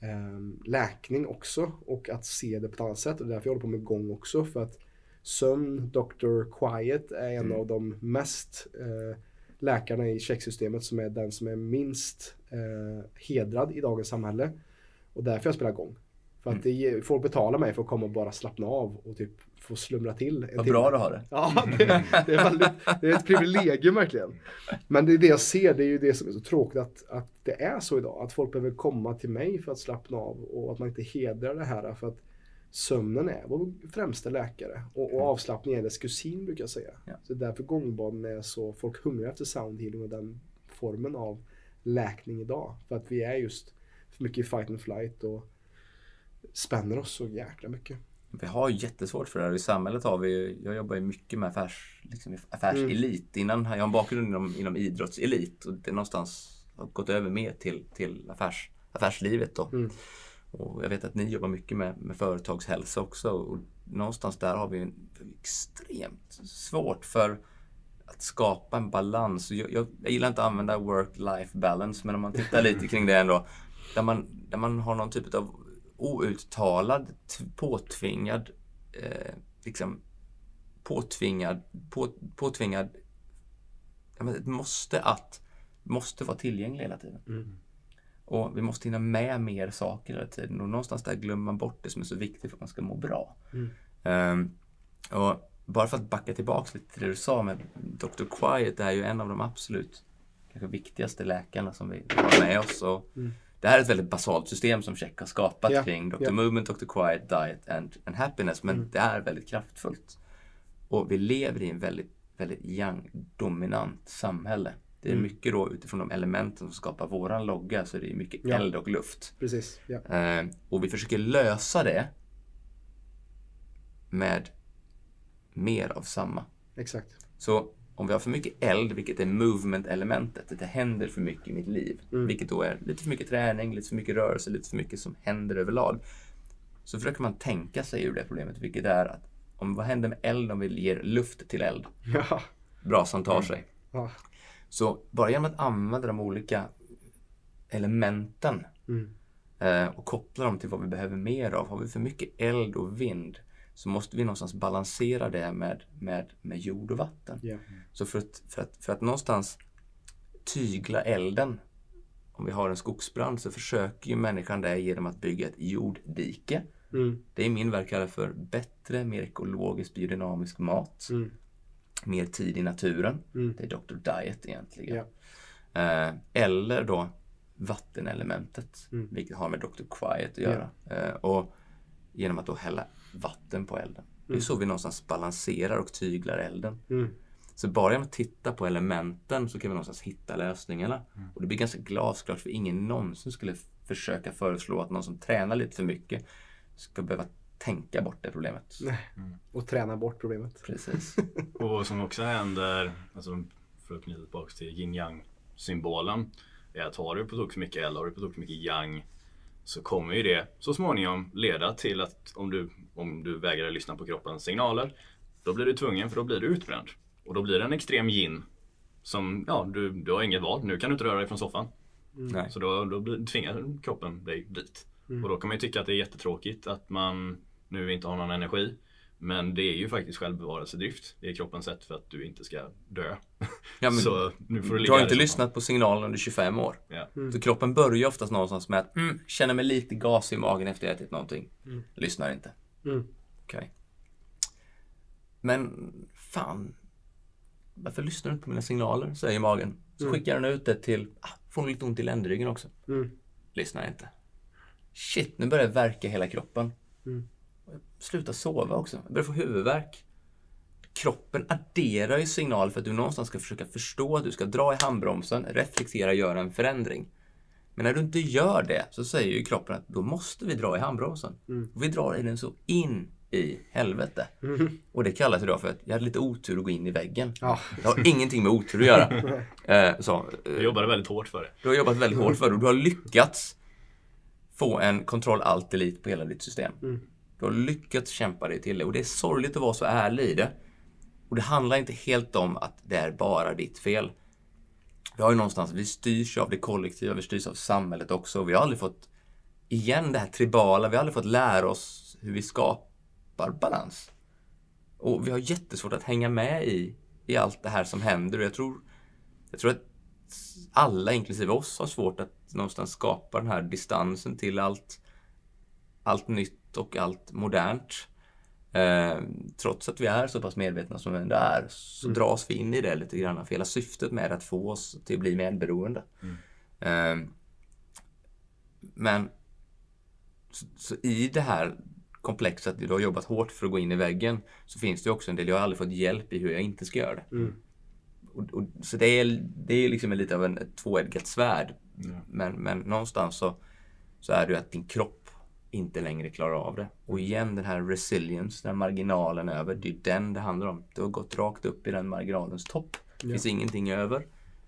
eh, läkning också. Och att se det på ett annat sätt. Och det är därför jag håller på med gång också. För att sömn, Dr. Quiet är en av de mest eh, läkarna i checksystemet som är den som är minst eh, hedrad i dagens samhälle. Och därför jag spelar gång. För att det ger, folk betalar mig för att komma och bara slappna av och typ få slumra till. Vad timme. bra du har det. Ja, det, det, är väldigt, det är ett privilegium verkligen. Men det är det jag ser, det är ju det som är så tråkigt att, att det är så idag. Att folk behöver komma till mig för att slappna av och att man inte hedrar det här. För att sömnen är vår främsta läkare och, och avslappning är dess kusin brukar jag säga. Ja. Så därför gångbaden är så, folk hungrar efter sound healing och den formen av läkning idag. För att vi är just mycket fight and flight och spänner oss så jäkla mycket. Vi har jättesvårt för det här. I samhället har vi, jag jobbar ju mycket med affärs, liksom affärselit. Mm. Innan, jag har en bakgrund inom, inom idrottselit och det någonstans har gått över mer till, till affärs, affärslivet. Då. Mm. Och jag vet att ni jobbar mycket med, med företagshälsa också. Och någonstans där har vi en extremt svårt för att skapa en balans. Jag, jag, jag gillar inte att använda work-life balance, men om man tittar lite kring det ändå. Där man, där man har någon typ av outtalad, påtvingad, eh, liksom påtvingad, på, påtvingad, ett måste att, måste vara tillgänglig hela tiden. Mm. Och vi måste hinna med mer saker hela tiden och någonstans där glömmer man bort det som är så viktigt för att man ska må bra. Mm. Ehm, och bara för att backa tillbaks lite till det du sa med Dr. Quiet, det är ju en av de absolut kanske viktigaste läkarna som vi har med oss. Och Mm. Det här är ett väldigt basalt system som Check har skapat Ja, kring Dr. ja. Movement, Dr. Quiet, Diet and, and Happiness. Men Mm. det är väldigt kraftfullt. Och vi lever i en väldigt, väldigt yang-dominant samhälle. Det är Mm. mycket då utifrån de elementen som skapar våran logga så det är mycket Ja. eld och luft. Precis. Eh, och vi försöker lösa det med mer av samma. Exakt. Så om vi har för mycket eld, vilket är movement-elementet, att det händer för mycket i mitt liv, Mm. vilket då är lite för mycket träning, lite för mycket rörelse, lite för mycket som händer överlag. Så försöker man tänka sig ur det problemet, vilket är att om vad händer med eld om vi ger luft till eld? Ja. Brasan tar sig. ja. Så bara genom att använda de olika elementen Mm. eh, och koppla dem till vad vi behöver mer av. Har vi för mycket eld och vind så måste vi någonstans balansera det med, med, med jord och vatten. Ja. Så för att, för, att, för att någonstans tygla elden, om vi har en skogsbrand, så försöker ju människan det genom att bygga ett jorddike. Mm. Det är min värld kallat för bättre, mer ekologisk, biodynamisk mat. Mm. Mer tid i naturen. Mm. Det är Dr. Diet egentligen. Ja. Eh, eller då vattenelementet, Mm. vilket har med Dr. Quiet att göra. Eh, och genom att då hälla vatten på elden. Det är Mm. så vi någonstans balanserar och tyglar elden. Mm. Så bara genom att titta på elementen så kan vi någonstans hitta lösningarna. Och det blir ganska glasklart för ingen någonsin skulle försöka föreslå att någon som tränar lite för mycket ska behöva tänka bort det problemet. Nej. Och träna bort problemet. Precis. Och vad som också händer, alltså för att knyta tillbaka till yin yang symbolen, är att har du på tok för mycket eld, har du på tok för mycket yang, så kommer ju det så småningom leda till att om du, om du vägrar lyssna på kroppens signaler, då blir du tvungen för då blir du utbränd. Och då blir det en extrem yin som, ja, du, du har inget val. Nu kan du inte röra dig från soffan. Nej. Så då, då blir- tvingar kroppen dig dit. Och då kan man ju tycka att det är jättetråkigt att man nu inte har någon energi. Men det är ju faktiskt självbevarelsedrift. Det är kroppens sätt för att du inte ska dö. Ja, men så nu får du Du har inte lyssnat på signalen under 25 år. Ja. Så kroppen börjar oftast någonstans med att mm, känner mig lite gas i magen efter jag ätit någonting. Lyssnar inte. Mm. Okej. Men fan. Varför lyssnar du inte på mina signaler? Säger magen. Så skickar den ut det till, ah, får lite ont i ländryggen också. Mm. Lyssnar inte. Shit, nu börjar det verka hela kroppen. Mm. Sluta sova också. Jag börjar få huvudvärk. Kroppen adderar ju signal för att du någonstans ska försöka förstå att du ska dra i handbromsen, reflektera, göra en förändring. Men när du inte gör det så säger ju kroppen att då måste vi dra i handbromsen. Och vi drar i den så in i helvete. Och det kallas idag för att jag hade lite otur att gå in i väggen. Ja. Det har ingenting med otur att göra. Eh, så, eh, Jag jobbade väldigt hårt för det. du har jobbat väldigt hårt för det och du har lyckats få en kontroll alt delete på hela ditt system. Du har lyckats kämpa dig till det och det är sorgligt att vara så ärlig i det. Och det handlar inte helt om att det är bara ditt fel. Vi har ju någonstans, vi styrs av det kollektiva, vi styrs av samhället också. Vi har aldrig fått, igen det här tribala, vi har aldrig fått lära oss hur vi skapar balans. Och vi har jättesvårt att hänga med i, i allt det här som händer och jag tror, jag tror att alla, inklusive oss, har svårt att någonstans skapa den här distansen till allt, allt nytt och allt modernt. Eh, trots att vi är så pass medvetna som vi ändå är så dras vi in i det lite grann. För hela syftet med att få oss till att bli medberoende. Eh, men så, så i det här komplexet, du har jobbat hårt för att gå in i väggen, så finns det också en del, jag har aldrig fått hjälp i hur jag inte ska göra det. Mm. Och, och, så det är, det är liksom lite av en, ett tvåeggat svärd. Men, men någonstans så så är det ju att din kropp inte längre klarar av det. Och igen den här resilience, den här marginalen över, det är den det handlar om. Du har gått rakt upp i den marginalens topp. Det finns ingenting över.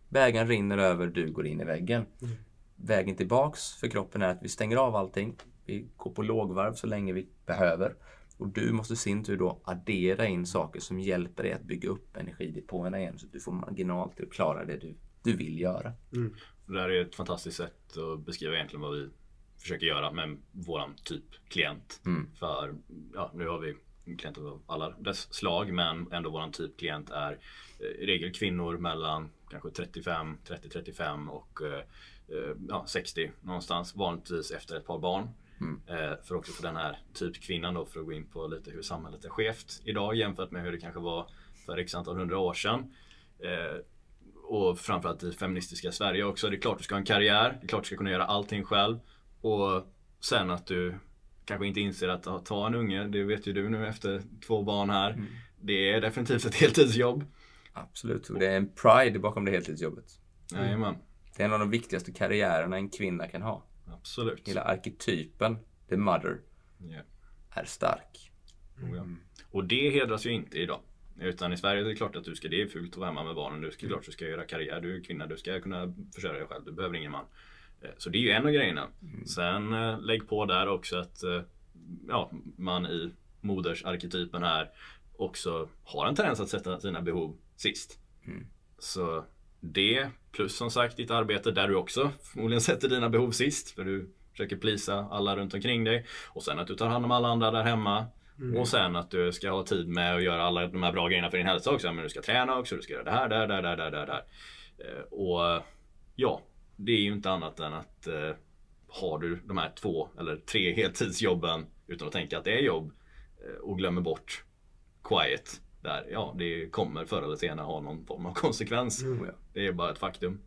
Vägen rinner över, du går in i väggen. Mm. Vägen tillbaks för kroppen är att vi stänger av allting. Vi går på lågvarv så länge vi behöver. Och du måste i sin tur då addera in saker som hjälper dig att bygga upp energidepåerna igen så att du får marginal till att klara det du, du vill göra. Det här är ett fantastiskt sätt att beskriva egentligen vad vi försöker göra med våran typ klient. För ja, nu har vi klienter av alla dess slag men ändå våran typ klient är eh, i regel kvinnor mellan kanske 35, 30-35 och eh, eh, ja, 60 någonstans. Vanligtvis efter ett par barn. Eh, för också för den här typkvinnan då för att gå in på lite hur samhället är skevt idag jämfört med hur det kanske var för x antal hundra år sedan. Eh, och framförallt i feministiska Sverige också. Det är klart du ska ha en karriär. Det är klart du ska kunna göra allting själv. Och sen att du kanske inte inser att ta en unge, det vet ju du nu efter två barn här. Det är definitivt ett heltidsjobb. Absolut, och det är en pride bakom det heltidsjobbet. Jajamän, Det är en av de viktigaste karriärerna en kvinna kan ha. absolut. Hela arketypen, the mother, Ja. är stark. Ja. Och det hedras ju inte idag. Utan i Sverige är det klart att du ska, det är fult att vara hemma med barnen. Du ska klart du ska göra karriär. Du är kvinna, du ska kunna försörja dig själv. Du behöver ingen man. Eh, Så det är ju en av grejerna. Sen eh, lägg på där också att eh, ja, man i modersarketypen här också har en tendens att sätta sina behov sist. Så det plus som sagt ditt arbete där du också förmodligen sätter dina behov sist. För du försöker plisa alla runt omkring dig. Och sen att du tar hand om alla andra där hemma. Och sen att du ska ha tid med att göra alla de här bra grejerna för din hälsa också. Men du ska träna också, du ska göra det här, där, där, där, där, där, där. Och ja, det är ju inte annat än att eh, har du de här två eller tre heltidsjobben utan att tänka att det är jobb eh, och glömmer bort quiet där, ja det kommer förr eller senare ha någon form av konsekvens. Det är bara ett faktum.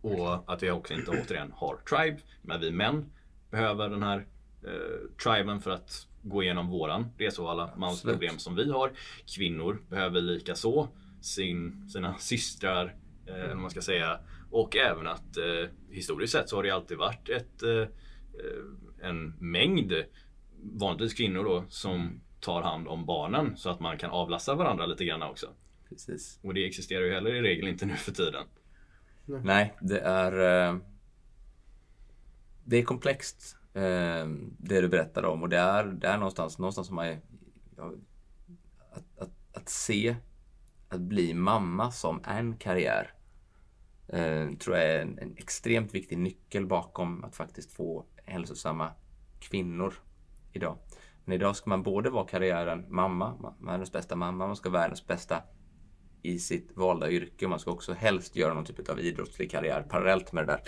Och att vi också inte återigen har tribe. Men vi män behöver den här eh, triben för att gå igenom våran resa och alla mansproblem som vi har. Kvinnor behöver lika så sin, sina systrar, eh, man ska säga. Och även att eh, historiskt sett så har det alltid varit ett, eh, eh, en mängd, vanligtvis kvinnor då, som tar hand om barnen så att man kan avlasta varandra lite grann också. Precis. Och det existerar ju heller i regel inte nu för tiden. Nej, det är... Eh, det är komplext, eh, det du berättar om. Och det är, det är någonstans, någonstans som man... Ja, att, att, att se, att bli mamma som en karriär. Eh, tror jag är en, en extremt viktig nyckel bakom att faktiskt få hälsosamma kvinnor idag. Men idag ska man både vara karriären mamma, ma- världens bästa mamma, man ska vara världens bästa i sitt valda yrke. Man ska också helst göra någon typ av idrottslig karriär parallellt med det där.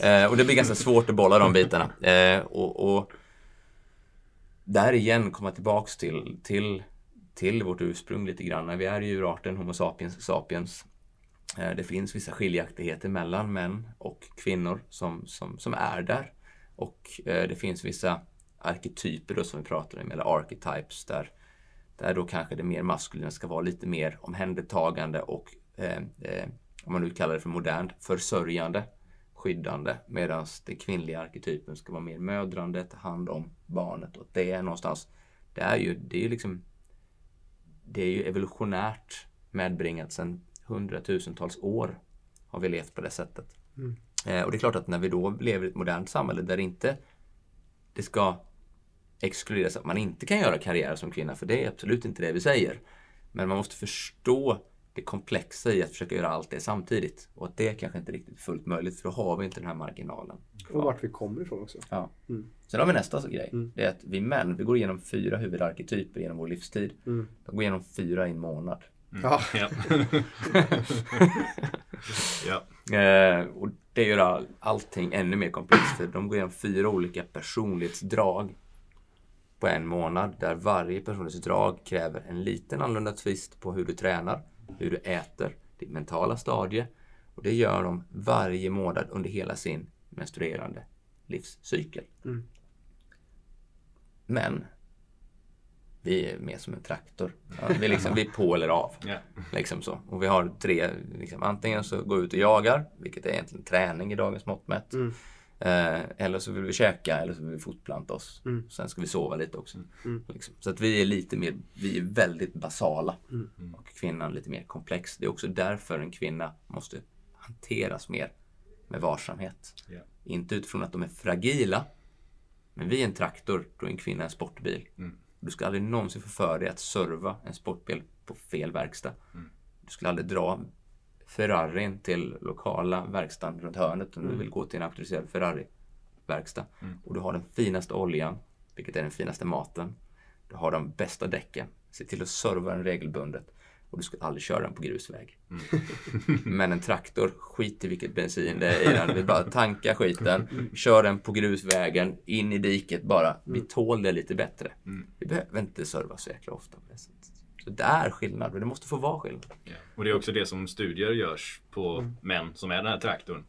Eh, och det blir ganska svårt att bolla de bitarna. Eh, och, och där igen komma tillbaks till, till, till vårt ursprung lite grann. Vi är ju djurarten Homo sapiens sapiens. Eh, det finns vissa skiljaktigheter mellan män och kvinnor som, som, som är där. Och eh, det finns vissa arketyper då som vi pratar om, eller archetypes där där då kanske det mer maskulina ska vara lite mer omhändertagande och eh, eh, om man nu kallar det för modernt, försörjande, skyddande. Medan den kvinnliga arketypen ska vara mer mödrande, ta hand om barnet. Och det är någonstans, det är ju, det är ju liksom, det är ju evolutionärt medbringat sedan hundratusentals år har vi levt på det sättet. Eh, och det är klart att när vi då lever i ett modernt samhälle där inte det ska exkluderas att man inte kan göra karriär som kvinna, för det är absolut inte det vi säger. Men man måste förstå det komplexa i att försöka göra allt det samtidigt. Och att det kanske inte är riktigt fullt möjligt, för då har vi inte den här marginalen. Och vart vi kommer ifrån också. Ja. Sen har vi nästa grej. Det är att vi män, vi går igenom fyra huvudarketyper genom vår livstid. De går igenom fyra i en månad. Ja, Ja. ja. Eh, och det gör all, allting ännu mer komplext för de går igenom fyra olika personlighetsdrag på en månad där varje personlighetsdrag kräver en liten annorlunda twist på hur du tränar, hur du äter, ditt mentala stadie och det gör de varje månad under hela sin menstruerande livscykel. Men vi är mer som en traktor. Ja, vi, liksom, vi är på eller av. Ja. Liksom så. Och vi har tre, liksom, antingen så går vi ut och jagar, vilket är egentligen träning i dagens mått mätt. Eh, eller så vill vi käka eller så vill vi fortplanta oss. Mm. Sen ska vi sova lite också. Mm. Liksom. Så att vi är lite mer, vi är väldigt basala. Mm. Och kvinnan lite mer komplex. Det är också därför en kvinna måste hanteras mer med varsamhet. Ja. Inte utifrån att de är fragila. Men vi är en traktor, då är en kvinna en sportbil. Mm. Du ska aldrig någonsin få för dig att serva en sportbil på fel verkstad. Mm. Du skulle aldrig dra Ferrarin till lokala verkstaden runt hörnet om du vill gå till en auktoriserad Ferrari-verkstad. Mm. Och du har den finaste oljan, vilket är den finaste maten. Du har de bästa däcken. Se till att serva den regelbundet. Och du ska aldrig köra den på grusväg. Mm. Men en traktor, skit i vilket bensin det är i den. Vi bara tanka skiten, kör den på grusvägen, in i diket bara. Vi tål det lite bättre. Mm. Vi behöver inte serva så jäkla ofta på det sättet. Så det är skillnad, men det måste få vara skillnad. Ja. Och det är också det som studier görs på Mm. män som är den här traktorn.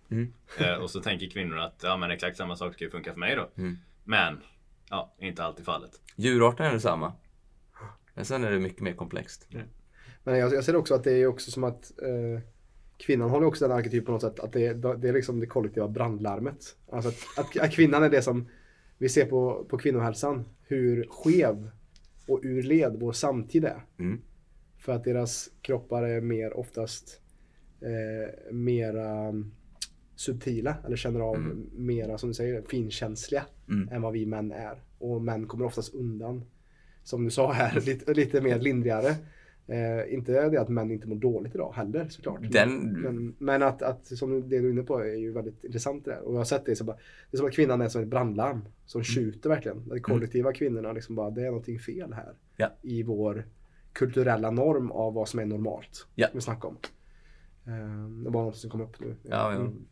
Eh, och så tänker kvinnor att ja, men exakt samma sak ska ju funka för mig då. Mm. Men ja, inte alltid fallet. Djurarten är detsamma. Men sen är det mycket mer komplext. Men jag, jag ser också att det är också som att eh, kvinnan har ju också den arketypen på något sätt. Att det, det är liksom det kollektiva brandlarmet. Alltså att, att, att kvinnan är det som vi ser på, på kvinnohälsan. Hur skev och ur led vår samtid är. Mm. För att deras kroppar är mer oftast eh, mera mm, subtila eller känner av Mm. mera som du säger finkänsliga Mm. än vad vi män är. Och män kommer oftast undan. Som du sa här, lite, lite mer lindrigare. Eh, inte det att män inte mår dåligt idag heller såklart. Den- Men, men att, att, som det du är inne på är ju väldigt intressant det där. Och jag har sett det så bara, det är som att kvinnan är som ett brandlarm. Som tjuter verkligen. De kollektiva kvinnorna liksom bara, det är någonting fel här. Ja. I vår kulturella norm av vad som är normalt. Ja. Vi snackar om. Eh, det var något som kom upp nu. Ja, jag Mm.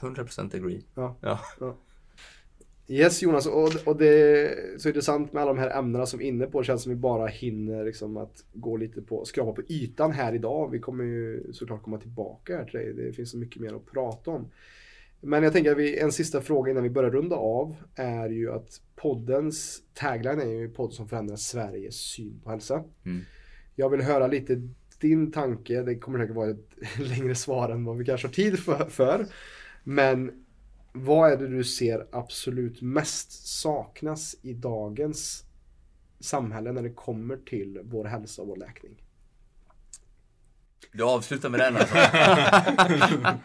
100% agree. Ja. Ja. Yes Jonas, och, och det är så intressant med alla de här ämnena som vi är inne på. Det känns som vi bara hinner liksom att gå lite på, skrapa på ytan här idag. Vi kommer ju såklart komma tillbaka här till dig. Det finns så mycket mer att prata om. Men jag tänker att vi, en sista fråga innan vi börjar runda av är ju att poddens tagline är ju podd som förändrar Sveriges syn på hälsa. Mm. Jag vill höra lite din tanke. Det kommer säkert vara ett längre svar än vad vi kanske har tid för. Men vad är det du ser absolut mest saknas i dagens samhälle när det kommer till vår hälsa och vår läkning? Du avslutar med den alltså.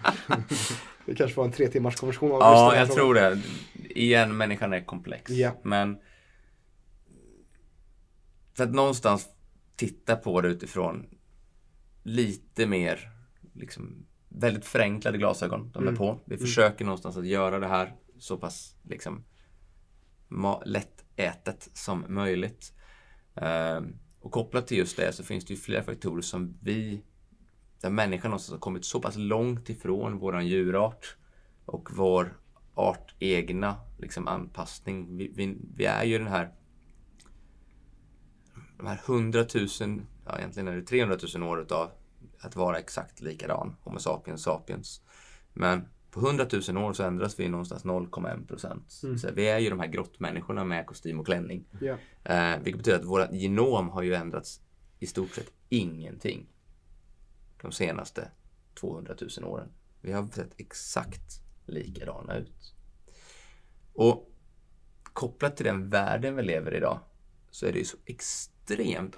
Det kanske var en tre timmars konversation. Ja, jag tror det. Igen, människan är komplex. Ja. Men för att någonstans titta på det utifrån lite mer liksom väldigt förenklade glasögon de är Mm. på. Vi försöker någonstans att göra det här så pass liksom lättätet som möjligt. Ehm, och kopplat till just det så finns det ju flera faktorer som vi, där människan någonstans har kommit så pass långt ifrån våran djurart och vår art egna liksom, anpassning. Vi, vi, vi är ju den här de här hundratusen, ja egentligen är det 300 000 år utav att vara exakt likadan, Homo sapiens sapiens. Men på 100 000 år så ändras vi någonstans 0,1 procent. Så vi är ju de här grottmänniskorna med kostym och klänning. Ja. Eh, vilket betyder att våra genom har ju ändrats i stort sett ingenting de senaste 200 000 åren. Vi har sett exakt likadana ut. Och kopplat till den världen vi lever i idag så är det ju så extremt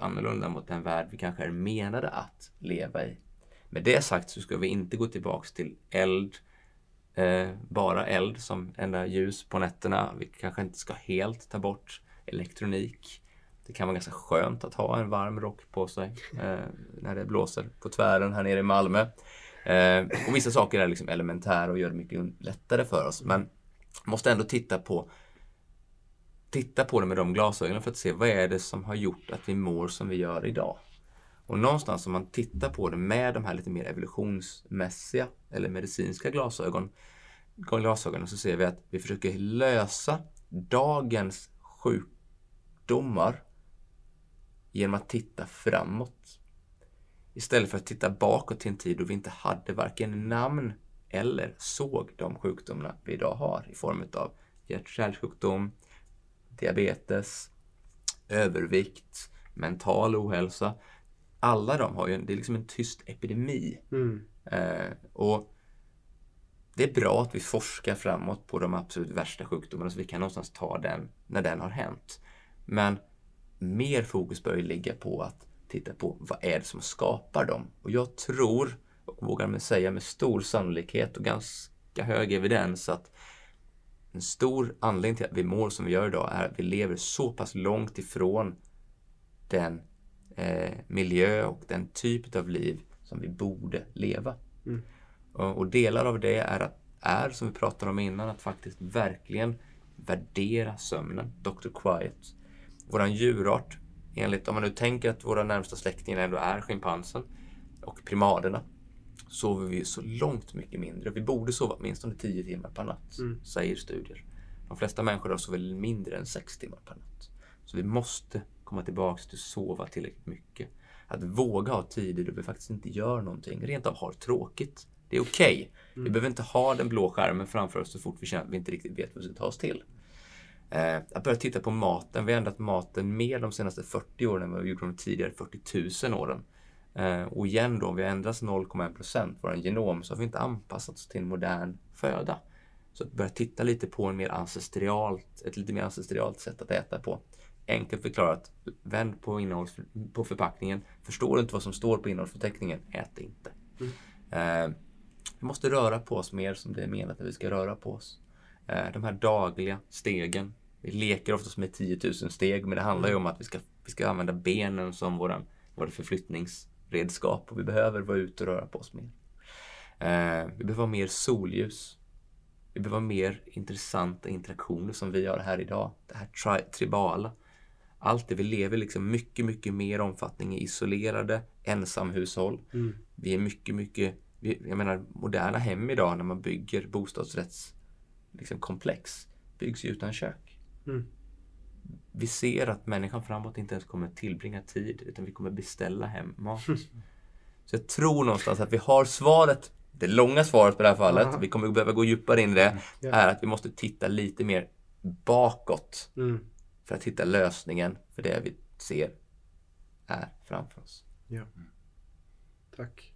annorlunda mot den värld vi kanske är menade att leva i. Med det sagt så ska vi inte gå tillbaks till eld, eh, bara eld som enda ljus på nätterna. Vi kanske inte ska helt ta bort elektronik. Det kan vara ganska skönt att ha en varm rock på sig eh, när det blåser på tvären här nere i Malmö. Eh, och vissa saker är liksom elementära och gör det mycket lättare för oss. Men måste ändå titta på titta på det med de glasögonen för att se vad är det som har gjort att vi mår som vi gör idag. Och någonstans om man tittar på det med de här lite mer evolutionsmässiga eller medicinska glasögon, glasögonen så ser vi att vi försöker lösa dagens sjukdomar genom att titta framåt. Istället för att titta bakåt till en tid då vi inte hade varken namn eller såg de sjukdomarna vi idag har i form av hjärt-kärlsjukdom, diabetes, övervikt, mental ohälsa. Alla de har ju, en, det är liksom en tyst epidemi. Mm. Eh, och det är bra att vi forskar framåt på de absolut värsta sjukdomarna så vi kan någonstans ta den när den har hänt. Men mer fokus bör ju ligga på att titta på vad är det som skapar dem. Och jag tror, och vågar säga med stor sannolikhet och ganska hög evidens att en stor anledning till att vi mår som vi gör idag är att vi lever så pass långt ifrån den eh, miljö och den typ av liv som vi borde leva. Mm. Och, och, delar av det är, att, är, som vi pratade om innan, att faktiskt verkligen värdera sömnen. Dr. Quiet. Våran djurart, enligt, om man nu tänker att våra närmsta släktingar ändå är schimpansen och primaderna, sover vi så långt mycket mindre. Vi borde sova åtminstone 10 timmar per natt, mm. säger studier. De flesta människor sover mindre än 6 timmar per natt. Så vi måste komma tillbaka till att sova tillräckligt mycket. Att våga ha tider då vi faktiskt inte gör någonting, rent av har tråkigt. Det är okej. Okay. Mm. Vi behöver inte ha den blå skärmen framför oss så fort vi känner att vi inte riktigt vet vad vi ska ta oss till. Eh, att börja titta på maten. Vi har ändrat maten mer de senaste 40 åren än vad vi gjorde de tidigare 40 000 åren. Eh, och igen då, om vi har ändrat 0,1 procent vår genom så har vi inte anpassat oss till en modern föda. Så att börja titta lite på en mer ancestrialt, ett lite mer ancestrialt sätt att äta på. Enkelt förklarat, vänd på, innehålls, på förpackningen. Förstår du inte vad som står på innehållsförteckningen, ät inte. Mm. Eh, vi måste röra på oss mer som det är menat att vi ska röra på oss. Eh, de här dagliga stegen. Vi leker oftast med 10 000 steg men det handlar ju om att vi ska, vi ska använda benen som våran, våra förflyttningsredskap och vi behöver vara ute och röra på oss mer. Eh, vi behöver ha mer solljus. Vi behöver ha mer intressanta interaktioner som vi har här idag. Det här tri tribala. Allt det vi lever liksom mycket, mycket mer omfattning i isolerade ensamhushåll. Mm. Vi är mycket, mycket jag menar moderna hem idag när man bygger bostadsrättskomplex liksom, byggs ju utan kök. Mm. Vi ser att människan framåt inte ens kommer tillbringa tid utan vi kommer beställa hem mat. Så jag tror någonstans att vi har svaret, det långa svaret på det här fallet, Aha. vi kommer behöva gå djupare in i det, mm. är att vi måste titta lite mer bakåt mm. för att hitta lösningen för det vi ser är framför oss. Ja. Tack.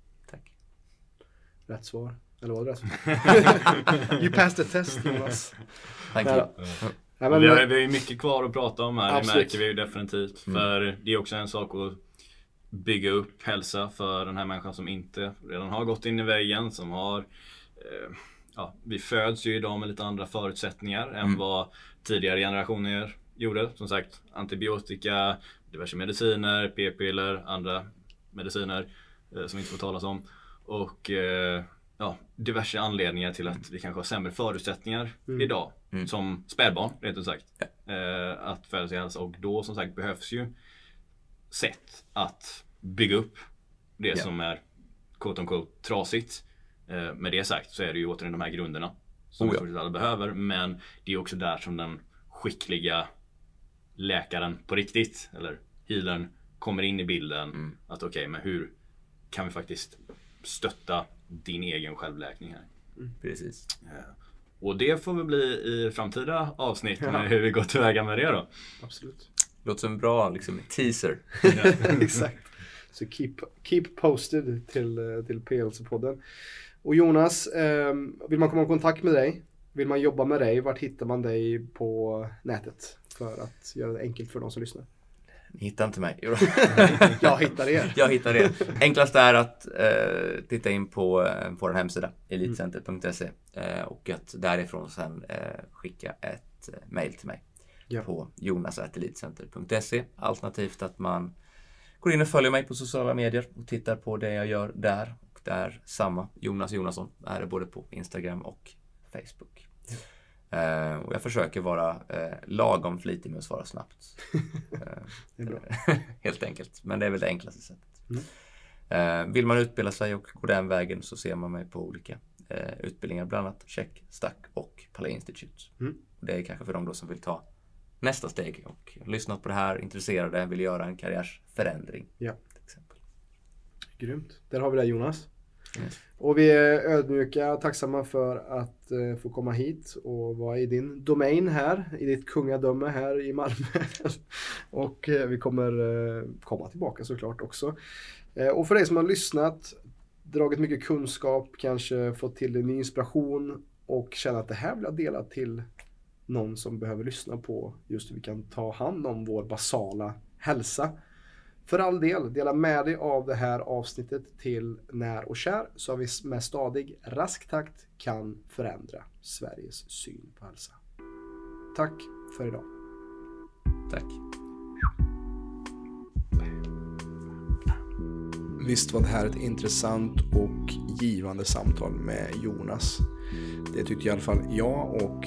Rätt svar. Eller var det rätt svar? you passed the test Jonas. Tack men, ja, men, vi, har, vi har ju mycket kvar att prata om här. Absolut. Det märker vi ju definitivt. Mm. För det är också en sak att bygga upp hälsa för den här människan som inte redan har gått in i väggen. Som har eh, ja, Vi föds ju idag med lite andra förutsättningar mm. än vad tidigare generationer gjorde. Som sagt antibiotika, diverse mediciner, p-piller, andra mediciner eh, som vi inte får talas om. Och eh, ja, diverse anledningar till att vi kanske har sämre förutsättningar mm. idag. Mm. Som spädbarn, rent ut sagt. Ja. Eh, att föda sig hälsa. Och då som sagt behövs ju sätt att bygga upp det ja. som är quote on quote trasigt. Eh, med det sagt så är det ju återigen de här grunderna. Som oh ja. alla behöver. Men det är också där som den skickliga läkaren på riktigt, eller healern, kommer in i bilden. Mm. Att okej, okay, men hur kan vi faktiskt stötta din egen självläkning här. Mm. Precis. Och det får väl bli i framtida avsnitt ja. hur vi går tillväga med det då. Absolut. Låter som en bra liksom, teaser. Exakt. Så keep, keep posted till, eh, till PLC-podden. Och Jonas, eh, vill man komma i kontakt med dig? Vill man jobba med dig? Vart hittar man dig på nätet? För att göra det enkelt för de som lyssnar. Ni hittar inte mig. jag hittar er. jag hittar er. Enklast är att eh, titta in på eh, vår hemsida elitcenter.se eh, och att därifrån sen eh, skicka ett eh, mail till mig ja. på jonas.elitcenter.se alternativt att man går in och följer mig på sociala medier och tittar på det jag gör där. Och där samma Jonas Jonasson är det både på Instagram och Facebook. Uh, och jag försöker vara uh, lagom flitig med att svara snabbt. Uh, helt enkelt. Men det är väl det enklaste sättet. Mm. vill man utbilda sig och gå den vägen så ser man mig på olika utbildningar, bland annat Check, Stack och Palais Institute. Mm. Det är kanske för de som vill ta nästa steg och lyssnat på det här, intresserade, vill göra en karriärsförändring. Ja. Till exempel. Grymt. Där har vi det Jonas. Och vi är ödmjuka och tacksamma för att eh, få komma hit och vara i din domän här, i ditt kungadöme här i Malmö. och eh, vi kommer eh, komma tillbaka såklart också. Eh, och för dig som har lyssnat, dragit mycket kunskap, kanske fått till dig ny inspiration och känner att det här vill jag dela till någon som behöver lyssna på just hur vi kan ta hand om vår basala hälsa. För all del, dela med dig av det här avsnittet till när och kär så vi med stadig, rask takt kan förändra Sveriges syn på hälsa. Tack för idag. Tack. Visst var det här ett intressant och givande samtal med Jonas. Det tyckte i alla fall jag och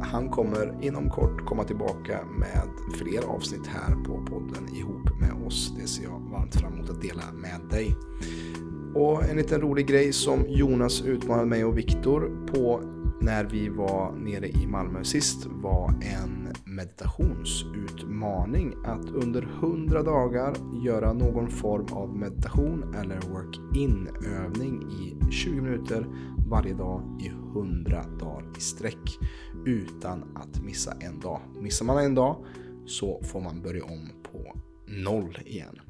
han kommer inom kort komma tillbaka med fler avsnitt här på podden ihop med oss. Det ser jag varmt fram emot att dela med dig. Och en liten rolig grej som Jonas utmanade mig och Viktor på när vi var nere i Malmö sist var en meditationsutmaning. Att under 100 dagar göra någon form av meditation eller work-in övning i 20 minuter varje dag i 100 dagar i sträck utan att missa en dag. Missar man en dag så får man börja om på noll igen.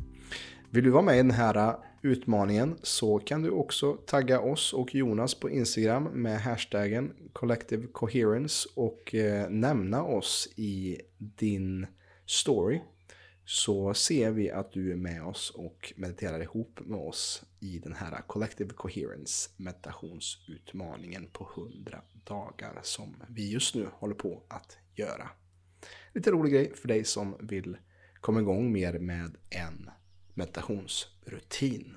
Vill du vara med i den här utmaningen så kan du också tagga oss och Jonas på Instagram med hashtaggen Collective Coherence och eh, nämna oss i din story så ser vi att du är med oss och mediterar ihop med oss i den här Collective Coherence meditationsutmaningen på 100 dagar som vi just nu håller på att göra. Lite rolig grej för dig som vill komma igång mer med en meditationsrutin.